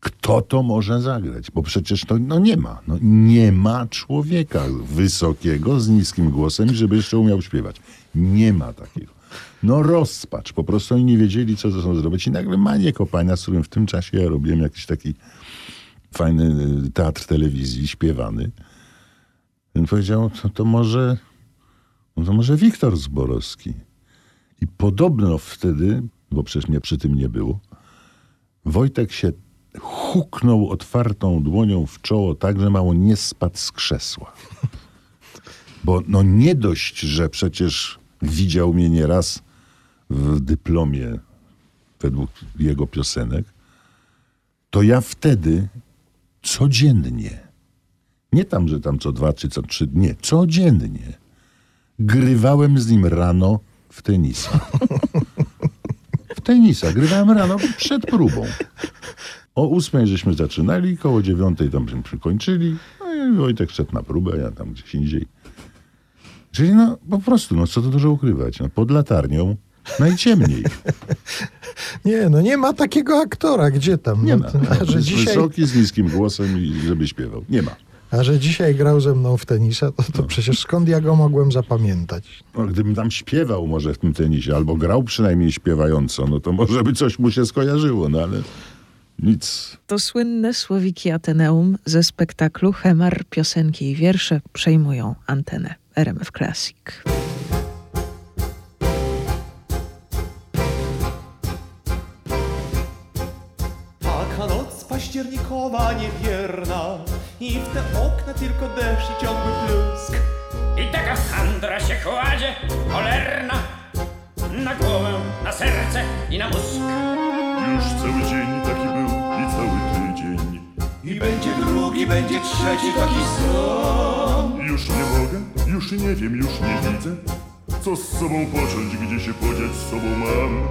kto to może zagrać? Bo przecież to no nie ma. No, nie ma człowieka wysokiego, z niskim głosem, żeby jeszcze umiał śpiewać. Nie ma takiego. No rozpacz. Po prostu oni nie wiedzieli, co ze sobą zrobić. I nagle Manie Kopania, z którym w tym czasie ja robiłem jakiś taki fajny y, teatr telewizji śpiewany. On powiedział, to, to może no to może Wiktor Zborowski. I podobno wtedy, bo przecież mnie przy tym nie było, Wojtek się huknął otwartą dłonią w czoło tak, że mało nie spadł z krzesła. Bo no nie dość, że przecież widział mnie nieraz w dyplomie według jego piosenek, to ja wtedy codziennie, nie tam, że tam co dwa czy co trzy dni, nie, codziennie grywałem z nim rano w tenisa. W tenisa. Grywałem rano przed próbą. O ósmej żeśmy zaczynali, koło dziewiątej tam żeśmy kończyli. No i Wojtek szedł na próbę, ja tam gdzieś indziej. Czyli no po prostu, no co tu dużo ukrywać. No, pod latarnią najciemniej. Nie, no nie ma takiego aktora, gdzie tam? Nie no, ma. to- A że, dzisiaj, Wysoki, z niskim głosem i żeby śpiewał. Nie ma. a że dzisiaj grał ze mną w tenisa, to, to przecież skąd ja go mogłem zapamiętać? No, gdybym tam śpiewał może w tym tenisie, albo grał przynajmniej śpiewająco, no to może by coś mu się skojarzyło, no ale nic. To słynne słowiki Ateneum ze spektaklu Chemar, piosenki i wiersze przejmują antenę RMF Classic. Październikowa niewierna I w te okna tylko deszcz i ciągły plusk I taka handra się kładzie, cholerna Na głowę, na serce i na mózg Już cały dzień taki był i cały tydzień. I będzie drugi, będzie trzeci taki sam. Już nie mogę, już nie wiem, już nie widzę. Co z sobą począć, gdzie się podziać z sobą mam?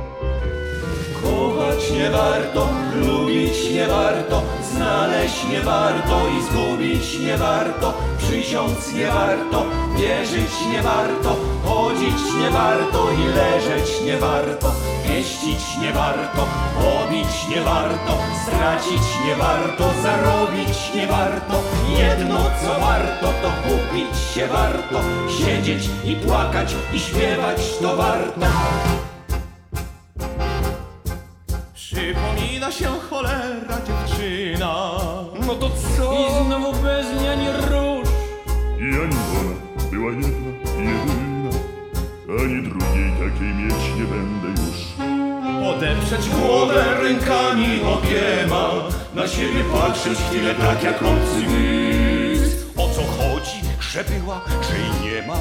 Kochać nie warto, lubić nie warto, znaleźć nie warto i zgubić nie warto, przysiąc nie warto, wierzyć nie warto, chodzić nie warto i leżeć nie warto, pieścić nie warto, pobić nie warto, stracić nie warto, zarobić nie warto, jedno co warto to kupić się warto, siedzieć i płakać i śpiewać to warto. Się cholera dziewczyna. No to co? I znowu bez mnie ani róż. I ani ona była jedna, jedyna. Ani drugiej takiej mieć nie będę już. Podeprzeć głowę rękami obiema Na siebie patrzeć chwilę tak jak obcy widz O co chodzi? Że była, czy nie ma?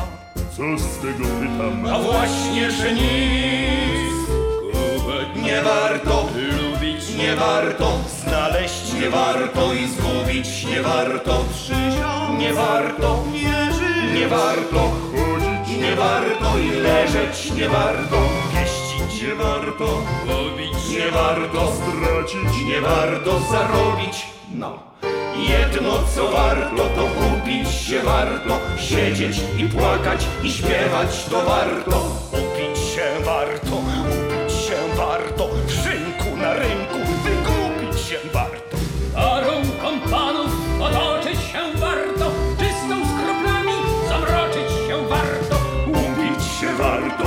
Co z tego pytam? A właśnie, że nic nie warto, lubić nie warto. Znaleźć nie warto i zgubić nie warto. Przysiąc nie warto, wierzyć nie warto. Chodzić nie warto i leżeć nie warto. Pieścić nie warto, pobić nie warto. Stracić. Nie warto, zarobić. No. Jedno co warto to kupić się warto. Siedzieć i płakać i śpiewać to warto. Upić się warto, rynku wykupić się warto Parą kompanów otoczyć się warto. Czystą skruplami zamroczyć się warto. Upić się warto,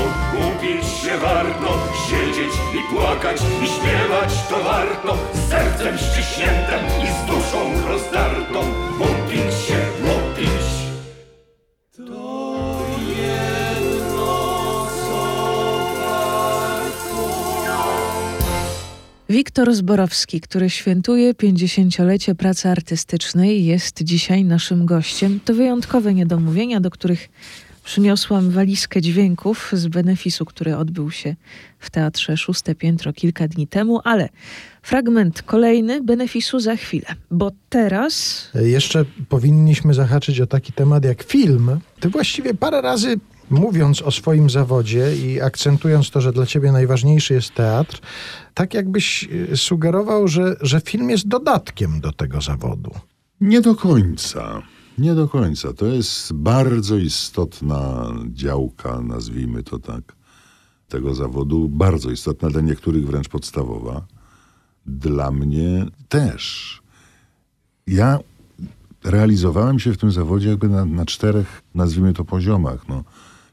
upić się warto Siedzieć i płakać i śpiewać to warto Z sercem ściśniętym i z duszą rozdartą Wiktor Zborowski, który świętuje 50-lecie pracy artystycznej, jest dzisiaj naszym gościem. To wyjątkowe niedomówienia, do których przyniosłam walizkę dźwięków z benefisu, który odbył się w Teatrze Szóste Piętro kilka dni temu, ale fragment kolejny benefisu za chwilę, bo teraz Jeszcze powinniśmy zahaczyć o taki temat jak film. Ty właściwie parę razy mówiąc o swoim zawodzie i akcentując to, że dla ciebie najważniejszy jest teatr, tak jakbyś y, sugerował, że, że film jest dodatkiem do tego zawodu. Nie do końca. Nie do końca. To jest bardzo istotna działka, nazwijmy to tak, tego zawodu. Bardzo istotna, dla niektórych wręcz podstawowa. Dla mnie też. Ja realizowałem się w tym zawodzie jakby na, na czterech, nazwijmy to, poziomach. No.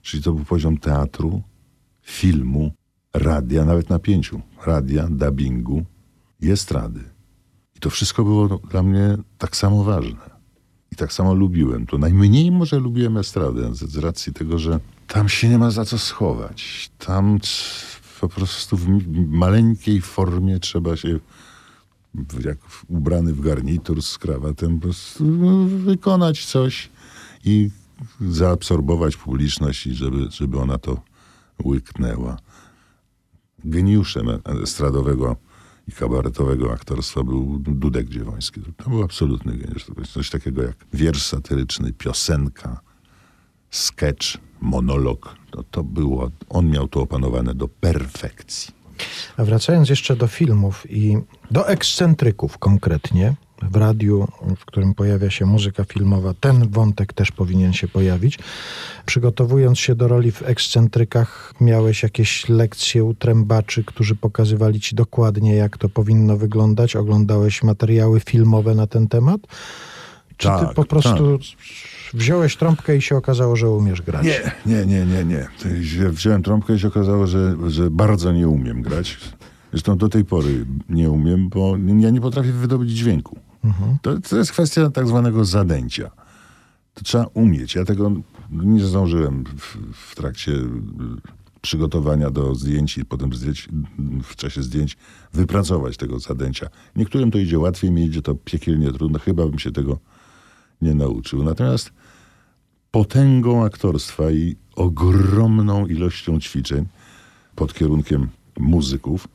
Czyli to był poziom teatru, filmu, radia, nawet na pięciu. Radia, dubbingu i estrady. I to wszystko było dla mnie tak samo ważne. I tak samo lubiłem to. Najmniej może lubiłem estradę z, racji tego, że tam się nie ma za co schować. Tam po prostu w maleńkiej formie trzeba się, jak ubrany w garnitur z krawatem, po prostu no, wykonać coś i zaabsorbować publiczność i żeby, żeby ona to łyknęła. Geniuszem estradowego i kabaretowego aktorstwa był Dudek Dziewoński. To był absolutny geniusz. To coś takiego jak wiersz satyryczny, piosenka, sketch, monolog. To, to było, on miał to opanowane do perfekcji. A wracając jeszcze do filmów i do ekscentryków konkretnie, w radiu, w którym pojawia się muzyka filmowa, ten wątek też powinien się pojawić. Przygotowując się do roli w ekscentrykach, miałeś jakieś lekcje u trębaczy, którzy pokazywali ci dokładnie, jak to powinno wyglądać? Oglądałeś materiały filmowe na ten temat? Czy ty Tak, po prostu wziąłeś trąbkę i się okazało, że umiesz grać? Nie, nie, nie, nie, nie. Wziąłem trąbkę i się okazało, że, że bardzo nie umiem grać. Zresztą do tej pory nie umiem, bo ja nie potrafię wydobyć dźwięku. To, to jest kwestia tak zwanego zadęcia. To trzeba umieć. Ja tego nie zdążyłem w, w trakcie y, przygotowania do zdjęć i potem zdjęć, w czasie zdjęć wypracować tego zadęcia. Niektórym to idzie łatwiej, mi idzie to piekielnie trudno. Chyba bym się tego nie nauczył. Natomiast potęgą aktorstwa i ogromną ilością ćwiczeń pod kierunkiem muzyków.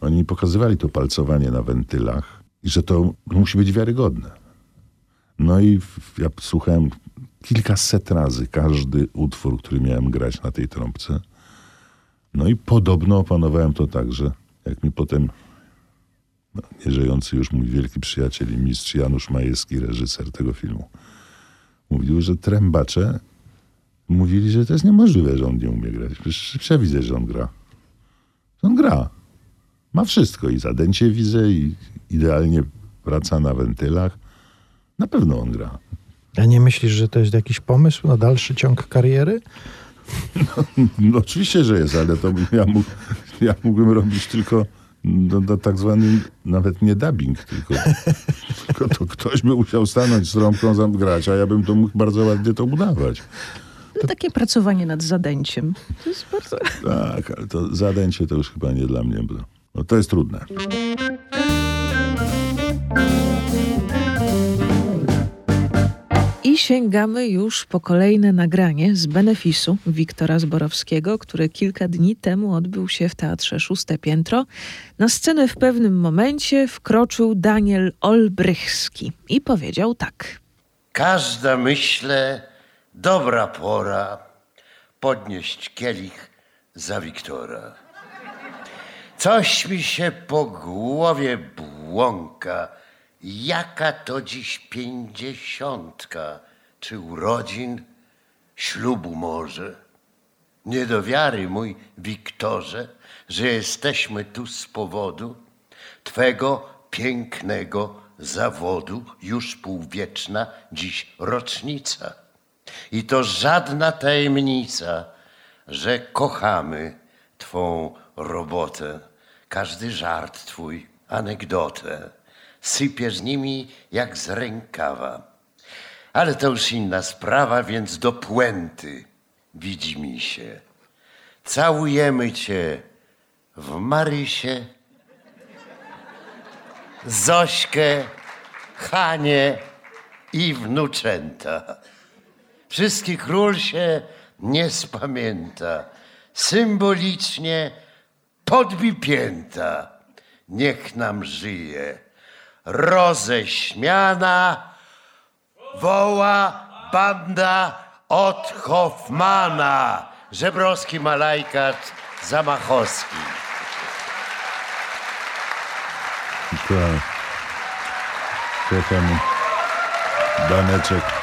Oni pokazywali to palcowanie na wentylach, i że to musi być wiarygodne. No i ja słuchałem kilkaset razy każdy utwór, który miałem grać na tej trąbce. No i podobno opanowałem to tak, że jak mi potem no, nieżyjący już mój wielki przyjaciel i mistrz Janusz Majewski, reżyser tego filmu, mówił, że trębacze mówili, że to jest niemożliwe, że on nie umie grać. Przecież że on gra. On gra. Ma wszystko i zadęcie widzę i idealnie praca na wentylach. Na pewno on gra. A nie myślisz, że to jest jakiś pomysł na dalszy ciąg kariery? No, oczywiście, że jest, ale to ja, mógł, ja mógłbym robić tylko no, no, tak zwany nawet nie dubbing, tylko, tylko to ktoś by musiał stanąć z trąbką zam- grać, a ja bym to mógł bardzo ładnie to udawać. No, takie pracowanie nad zadęciem. To jest bardzo... Tak, ale to zadęcie to już chyba nie dla mnie, bo no, to jest trudne. I sięgamy już po kolejne nagranie z benefisu Wiktora Zborowskiego, które kilka dni temu odbył się w Teatrze Szóste Piętro. Na scenę w pewnym momencie wkroczył Daniel Olbrychski i powiedział tak. Każda, myślę, dobra pora podnieść kielich za Wiktora. Coś mi się po głowie błąka, jaka to dziś pięćdziesiątka, czy urodzin, ślubu może. Nie do wiary, mój Wiktorze, że jesteśmy tu z powodu Twego pięknego zawodu, już półwieczna dziś rocznica. I to żadna tajemnica, że kochamy Twą robotę, każdy żart Twój, anegdotę. Sypiesz nimi jak z rękawa. Ale to już inna sprawa, więc do puenty widzi mi się. Całujemy Cię w Marysie, Zośkę, Hanie i wnuczęta. Wszystkich król się nie spamięta. Symbolicznie podbij pięta. Niech nam żyje. Roześmiana woła banda od Hoffmana. Żebrowski, Malajkat, Zamachowski. Tak. Kocham Daneczek.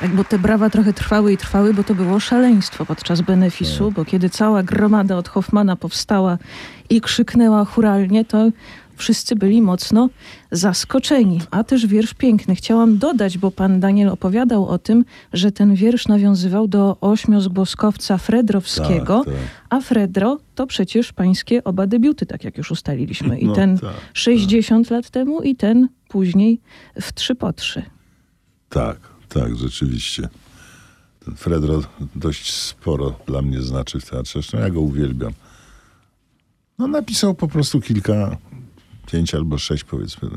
Tak, bo te brawa trochę trwały i trwały, bo to było szaleństwo podczas benefisu, bo kiedy cała gromada od Hoffmana powstała i krzyknęła churalnie, to wszyscy byli mocno zaskoczeni. A też wiersz piękny. Chciałam dodać, bo pan Daniel opowiadał o tym, że ten wiersz nawiązywał do ośmiozgłoskowca Fredrowskiego, Tak, tak. a Fredro to przecież pańskie oba debiuty, tak jak już ustaliliśmy. I No ten tak, 60 lat temu i ten później w trzy po. Tak, tak, rzeczywiście. Ten Fredro dość sporo dla mnie znaczy w teatrze. Zresztą ja go uwielbiam. No napisał po prostu kilka, pięć albo sześć powiedzmy,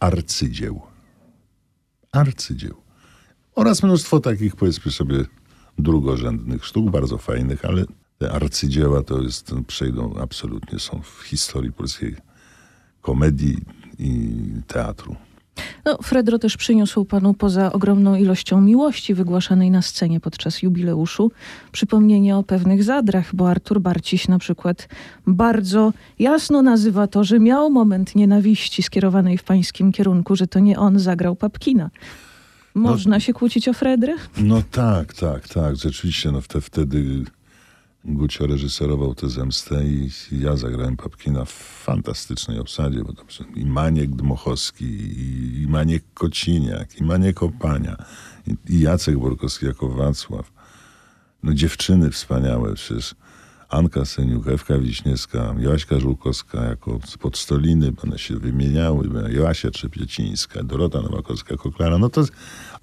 arcydzieł. Arcydzieł. Oraz mnóstwo takich powiedzmy sobie drugorzędnych sztuk, bardzo fajnych, ale te arcydzieła to jest, przejdą absolutnie, są w historii polskiej komedii i teatru. No, Fredro też przyniósł panu poza ogromną ilością miłości wygłaszanej na scenie podczas jubileuszu przypomnienie o pewnych zadrach, bo Artur Barciś na przykład bardzo jasno nazywa to, że miał moment nienawiści skierowanej w pańskim kierunku, że to nie on zagrał Papkina. Można się kłócić o Fredrę? No tak, tak, tak. Rzeczywiście, no wte, wtedy Gucio reżyserował tę zemstę i ja zagrałem Papkina w fantastycznej obsadzie, bo tam są i Maniek Dmochowski, i, i Maniek Kociniak, i Maniek Opania, i, i Jacek Borkowski jako Wacław. No dziewczyny wspaniałe przecież. Anka Seniuk, Ewka Wiśniewska, Joaśka Żółkowska jako Podstoliny, one się wymieniały, Joasia Trzepiecińska, Dorota Nowakowska-Koklara, no to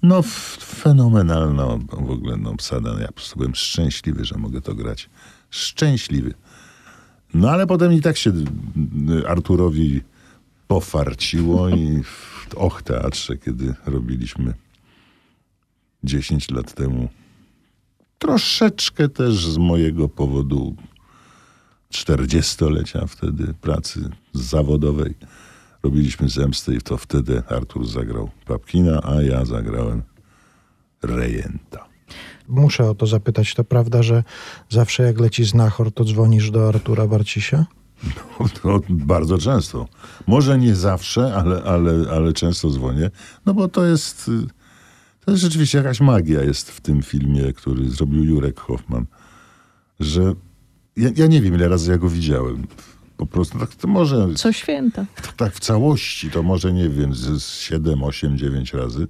no fenomenalna w ogóle no, obsada. Ja po prostu byłem szczęśliwy, że mogę to grać. Szczęśliwy. No ale potem i tak się y, Arturowi pofarciło i w Och Teatrze, kiedy robiliśmy 10 lat temu troszeczkę też z mojego powodu 40-lecia wtedy pracy zawodowej robiliśmy zemstę i to wtedy Artur zagrał Papkina, a ja zagrałem Rejenta. Muszę o to zapytać. To prawda, że zawsze jak leci znachor, to dzwonisz do Artura Barcisia? No, bardzo często. Może nie zawsze, ale, ale, ale często dzwonię. No bo to jest, to jest rzeczywiście jakaś magia jest w tym filmie, który zrobił Jurek Hoffman. Że ja, ja nie wiem, ile razy ja go widziałem. Po prostu tak to może Co święta. tak w całości, to może nie wiem, z z 7, 8, 9 razy,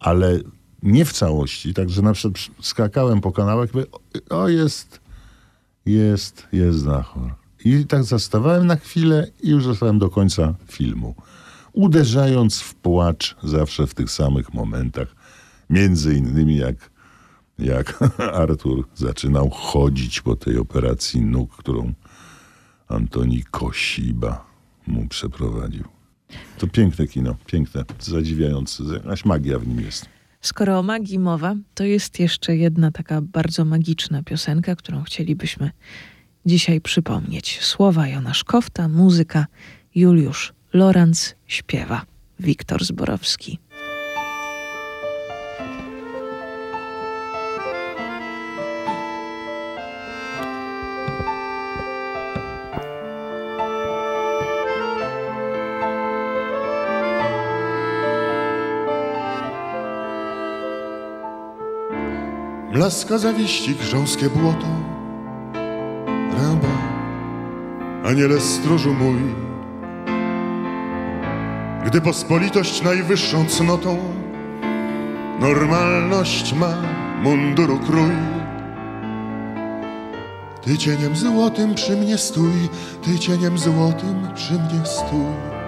ale nie w całości, także na przykład skakałem po kanałach i mówię, o jest, jest, jest znachor. I tak zastawałem na chwilę i już zostałem do końca filmu. Uderzając w płacz zawsze w tych samych momentach. Między innymi jak, jak Artur zaczynał chodzić po tej operacji nóg, którą Antoni Kosiba mu przeprowadził. To piękne kino, piękne, zadziwiające, jakaś magia w nim jest. Skoro o magii mowa, to jest jeszcze jedna taka bardzo magiczna piosenka, którą chcielibyśmy dzisiaj przypomnieć. Słowa Jona Szkofta, muzyka Juliusz Lorenz śpiewa. Wiktor Zborowski. Blaska zawiści grząskie błoto. Ręba, aniele stróżu mój. Gdy pospolitość najwyższą cnotą Normalność ma munduru krój. Ty cieniem złotym przy mnie stój Ty cieniem złotym przy mnie stój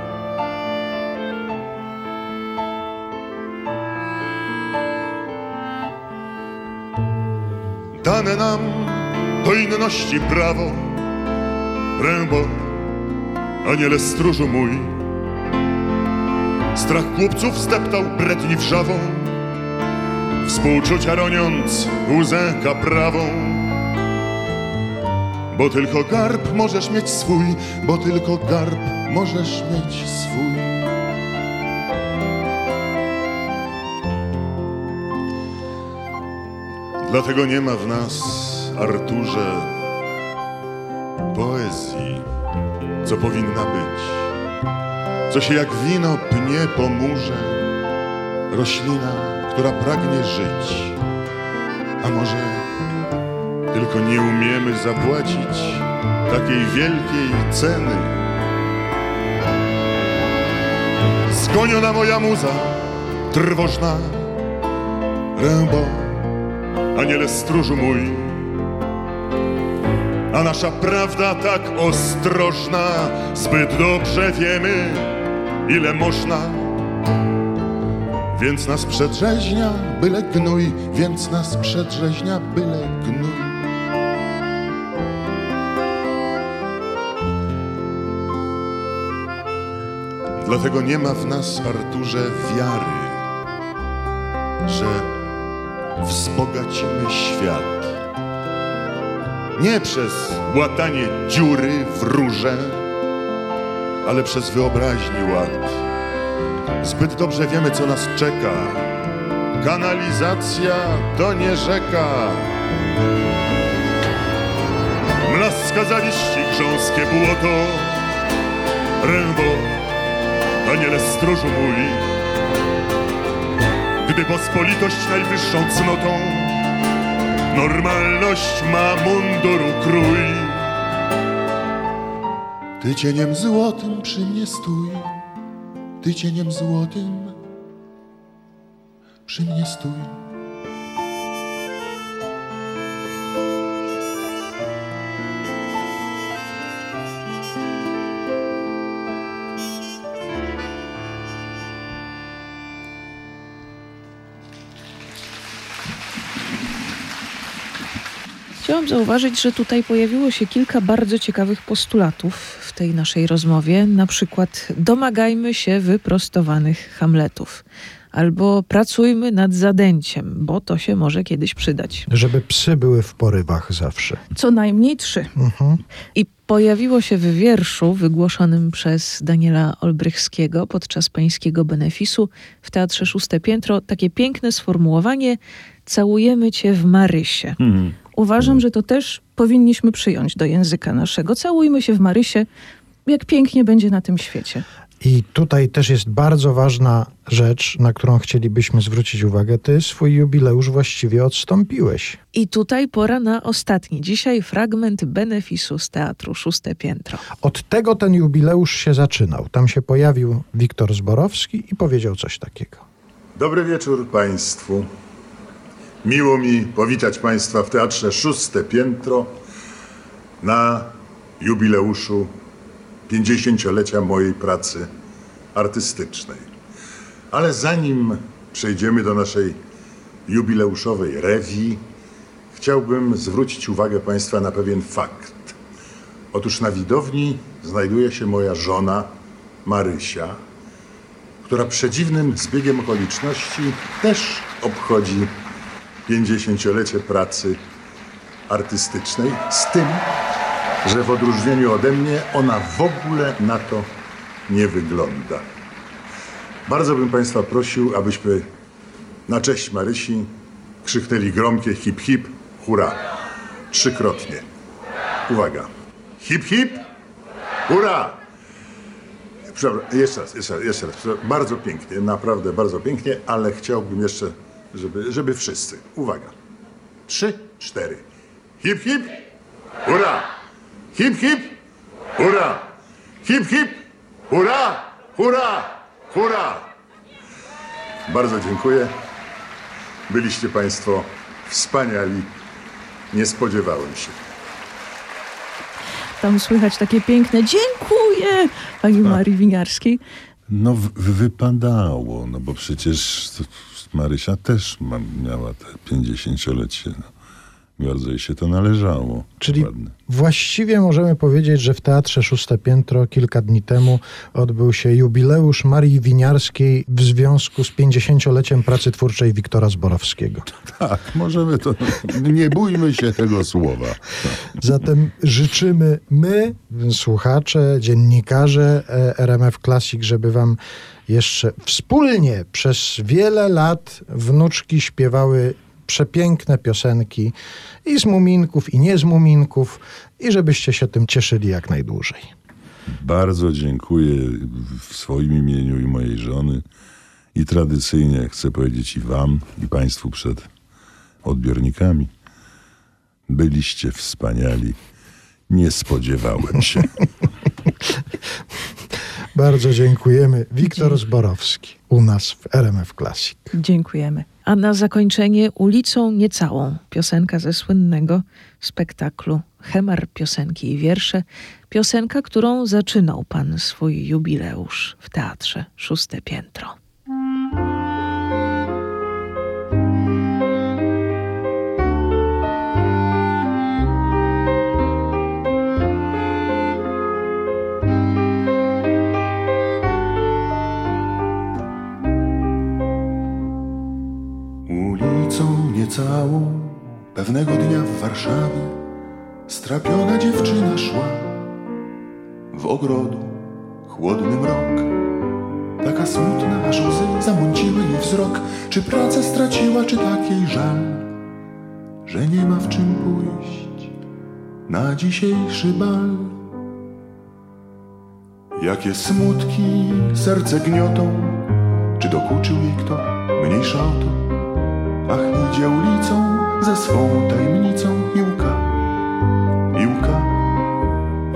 dane nam do inności prawo. Rębo, aniele stróżu mój, strach chłopców zdeptał bredni wrzawą, współczucia roniąc łzę kaprawą. Bo tylko garb możesz mieć swój, bo tylko garb możesz mieć swój. Dlatego nie ma w nas, Arturze, poezji, co powinna być, co się jak wino pnie po murze, roślina, która pragnie żyć, a może tylko nie umiemy zapłacić takiej wielkiej ceny. Skoniona moja muza, trwożna, rębo, aniele stróżu mój. A nasza prawda tak ostrożna, zbyt dobrze wiemy, ile można. Więc nas przedrzeźnia byle gnój, więc nas przedrzeźnia byle gnój. Dlatego nie ma w nas, Arturze, wiary, wzbogacimy świat. Nie przez łatanie dziury w rurze, ale przez wyobraźni ład. Zbyt dobrze wiemy, co nas czeka. Kanalizacja to nie rzeka. Mlaska zawiści grząskie błoto, rębo, aniele stróżu mój, gdy pospolitość najwyższą cnotą normalność ma munduru krój. Ty cieniem złotym przy mnie stój, ty cieniem złotym przy mnie stój. Chciałam zauważyć, że tutaj pojawiło się kilka bardzo ciekawych postulatów w tej naszej rozmowie. Na przykład domagajmy się wyprostowanych Hamletów. albo pracujmy nad zadęciem, bo to się może kiedyś przydać. Żeby psy były w porywach zawsze. Co najmniej trzy. Mhm. I pojawiło się w wierszu wygłoszonym przez Daniela Olbrychskiego podczas pańskiego benefisu w Teatrze Szóste Piętro takie piękne sformułowanie Całujemy cię w Marysie. Uważam, że to też powinniśmy przyjąć do języka naszego. Całujmy się w Marysie, jak pięknie będzie na tym świecie. I tutaj też jest bardzo ważna rzecz, na którą chcielibyśmy zwrócić uwagę. Ty swój jubileusz właściwie odstąpiłeś. I tutaj pora na ostatni. Dzisiaj fragment benefisu z Teatru Szóste Piętro. Od tego ten jubileusz się zaczynał. Tam się pojawił Wiktor Zborowski i powiedział coś takiego. Dobry wieczór Państwu. Miło mi powitać Państwa w Teatrze Szóste Piętro na jubileuszu 50-lecia mojej pracy artystycznej. Ale zanim przejdziemy do naszej jubileuszowej rewii, chciałbym zwrócić uwagę Państwa na pewien fakt. Otóż na widowni znajduje się moja żona Marysia, która przedziwnym zbiegiem okoliczności też obchodzi 50-lecie pracy artystycznej, z tym, że w odróżnieniu ode mnie ona w ogóle na to nie wygląda. Bardzo bym Państwa prosił, abyśmy na cześć Marysi krzyknęli gromkie hip hip, hurra. Trzykrotnie. Uwaga. Hip hip, hurra. Przepraszam, jeszcze raz, jeszcze raz, jeszcze raz. Bardzo pięknie, naprawdę bardzo pięknie, ale chciałbym jeszcze, żeby, żeby wszyscy. Uwaga. Trzy, cztery. Hip hip, hurra. Hip hip, hurra. Hip hip, hurra, hurra, hurra. Bardzo dziękuję. Byliście Państwo wspaniali. Nie spodziewałem się. Tam słychać takie piękne dziękuję pani Marii Winiarskiej. No w- wypadało, no bo przecież to Marysia też ma, miała te 50-lecie. No. Bardzo jej się to należało. Czyli Ładne. właściwie możemy powiedzieć, że w Teatrze Szóste Piętro kilka dni temu odbył się jubileusz Marii Winiarskiej w związku z 50-leciem pracy twórczej Wiktora Zborowskiego. Tak, możemy to. Nie bójmy się tego słowa. Zatem życzymy my, słuchacze, dziennikarze e, RMF Classic, żeby wam jeszcze wspólnie przez wiele lat wnuczki śpiewały przepiękne piosenki i z muminków, i nie z muminków, i żebyście się tym cieszyli jak najdłużej. Bardzo dziękuję w swoim imieniu i mojej żony. I tradycyjnie chcę powiedzieć i Wam, i Państwu przed odbiornikami. Byliście wspaniali. Nie spodziewałem się. Bardzo dziękujemy. Wiktor Zborowski u nas w RMF Classic. Dziękujemy. A na zakończenie ulicą niecałą piosenka ze słynnego spektaklu Hemar piosenki i wiersze. Piosenka, którą zaczynał pan swój jubileusz w teatrze Szóste Piętro. Niecałą pewnego dnia w Warszawie strapiona dziewczyna szła w ogrodu chłodny mrok. Taka smutna, aż łzy zamąciły jej wzrok. Czy pracę straciła, czy tak jej żal, że nie ma w czym pójść na dzisiejszy bal? Jakie smutki serce gniotą, czy dokuczył jej kto, mniejsza o to. Ach, idzie ulicą ze swą tajemnicą i łka, i łka.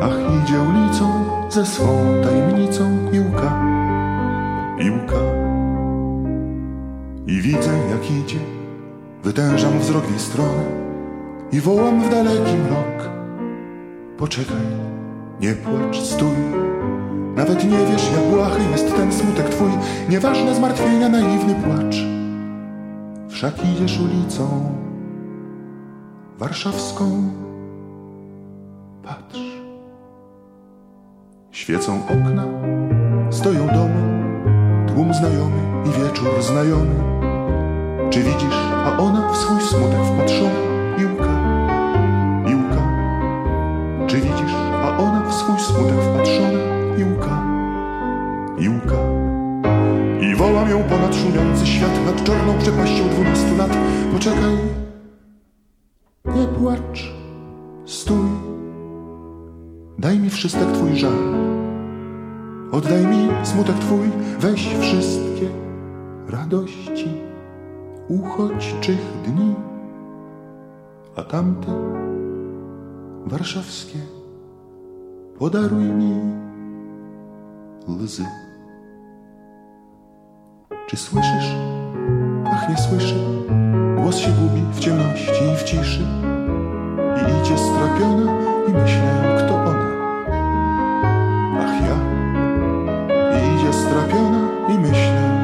Ach, idzie ulicą ze swą tajemnicą i łka, i łka. I widzę, jak idzie, wytężam wzrok w jej stronę i wołam w daleki mrok. Poczekaj, nie płacz, stój. Nawet nie wiesz, jak błahy jest ten smutek twój, nieważne zmartwienia, naiwny płacz. Wszak idziesz ulicą warszawską. Patrz. Świecą okna, stoją domy, tłum znajomy i wieczór znajomy. Czy widzisz, a ona w swój smutek wpatrzona wołam ją ponad szumiący świat, nad czarną przepaścią dwunastu lat. Poczekaj, nie płacz, stój, daj mi wszystek twój żal. Oddaj mi smutek twój, weź wszystkie radości. Uchodźczych dni, a tamte warszawskie. Podaruj mi łzy. Czy słyszysz? Ach, nie słyszy. Głos się gubi w ciemności i w ciszy. I idzie strapiona i myślę, kto ona. Ach, ja. I idzie strapiona i myślę,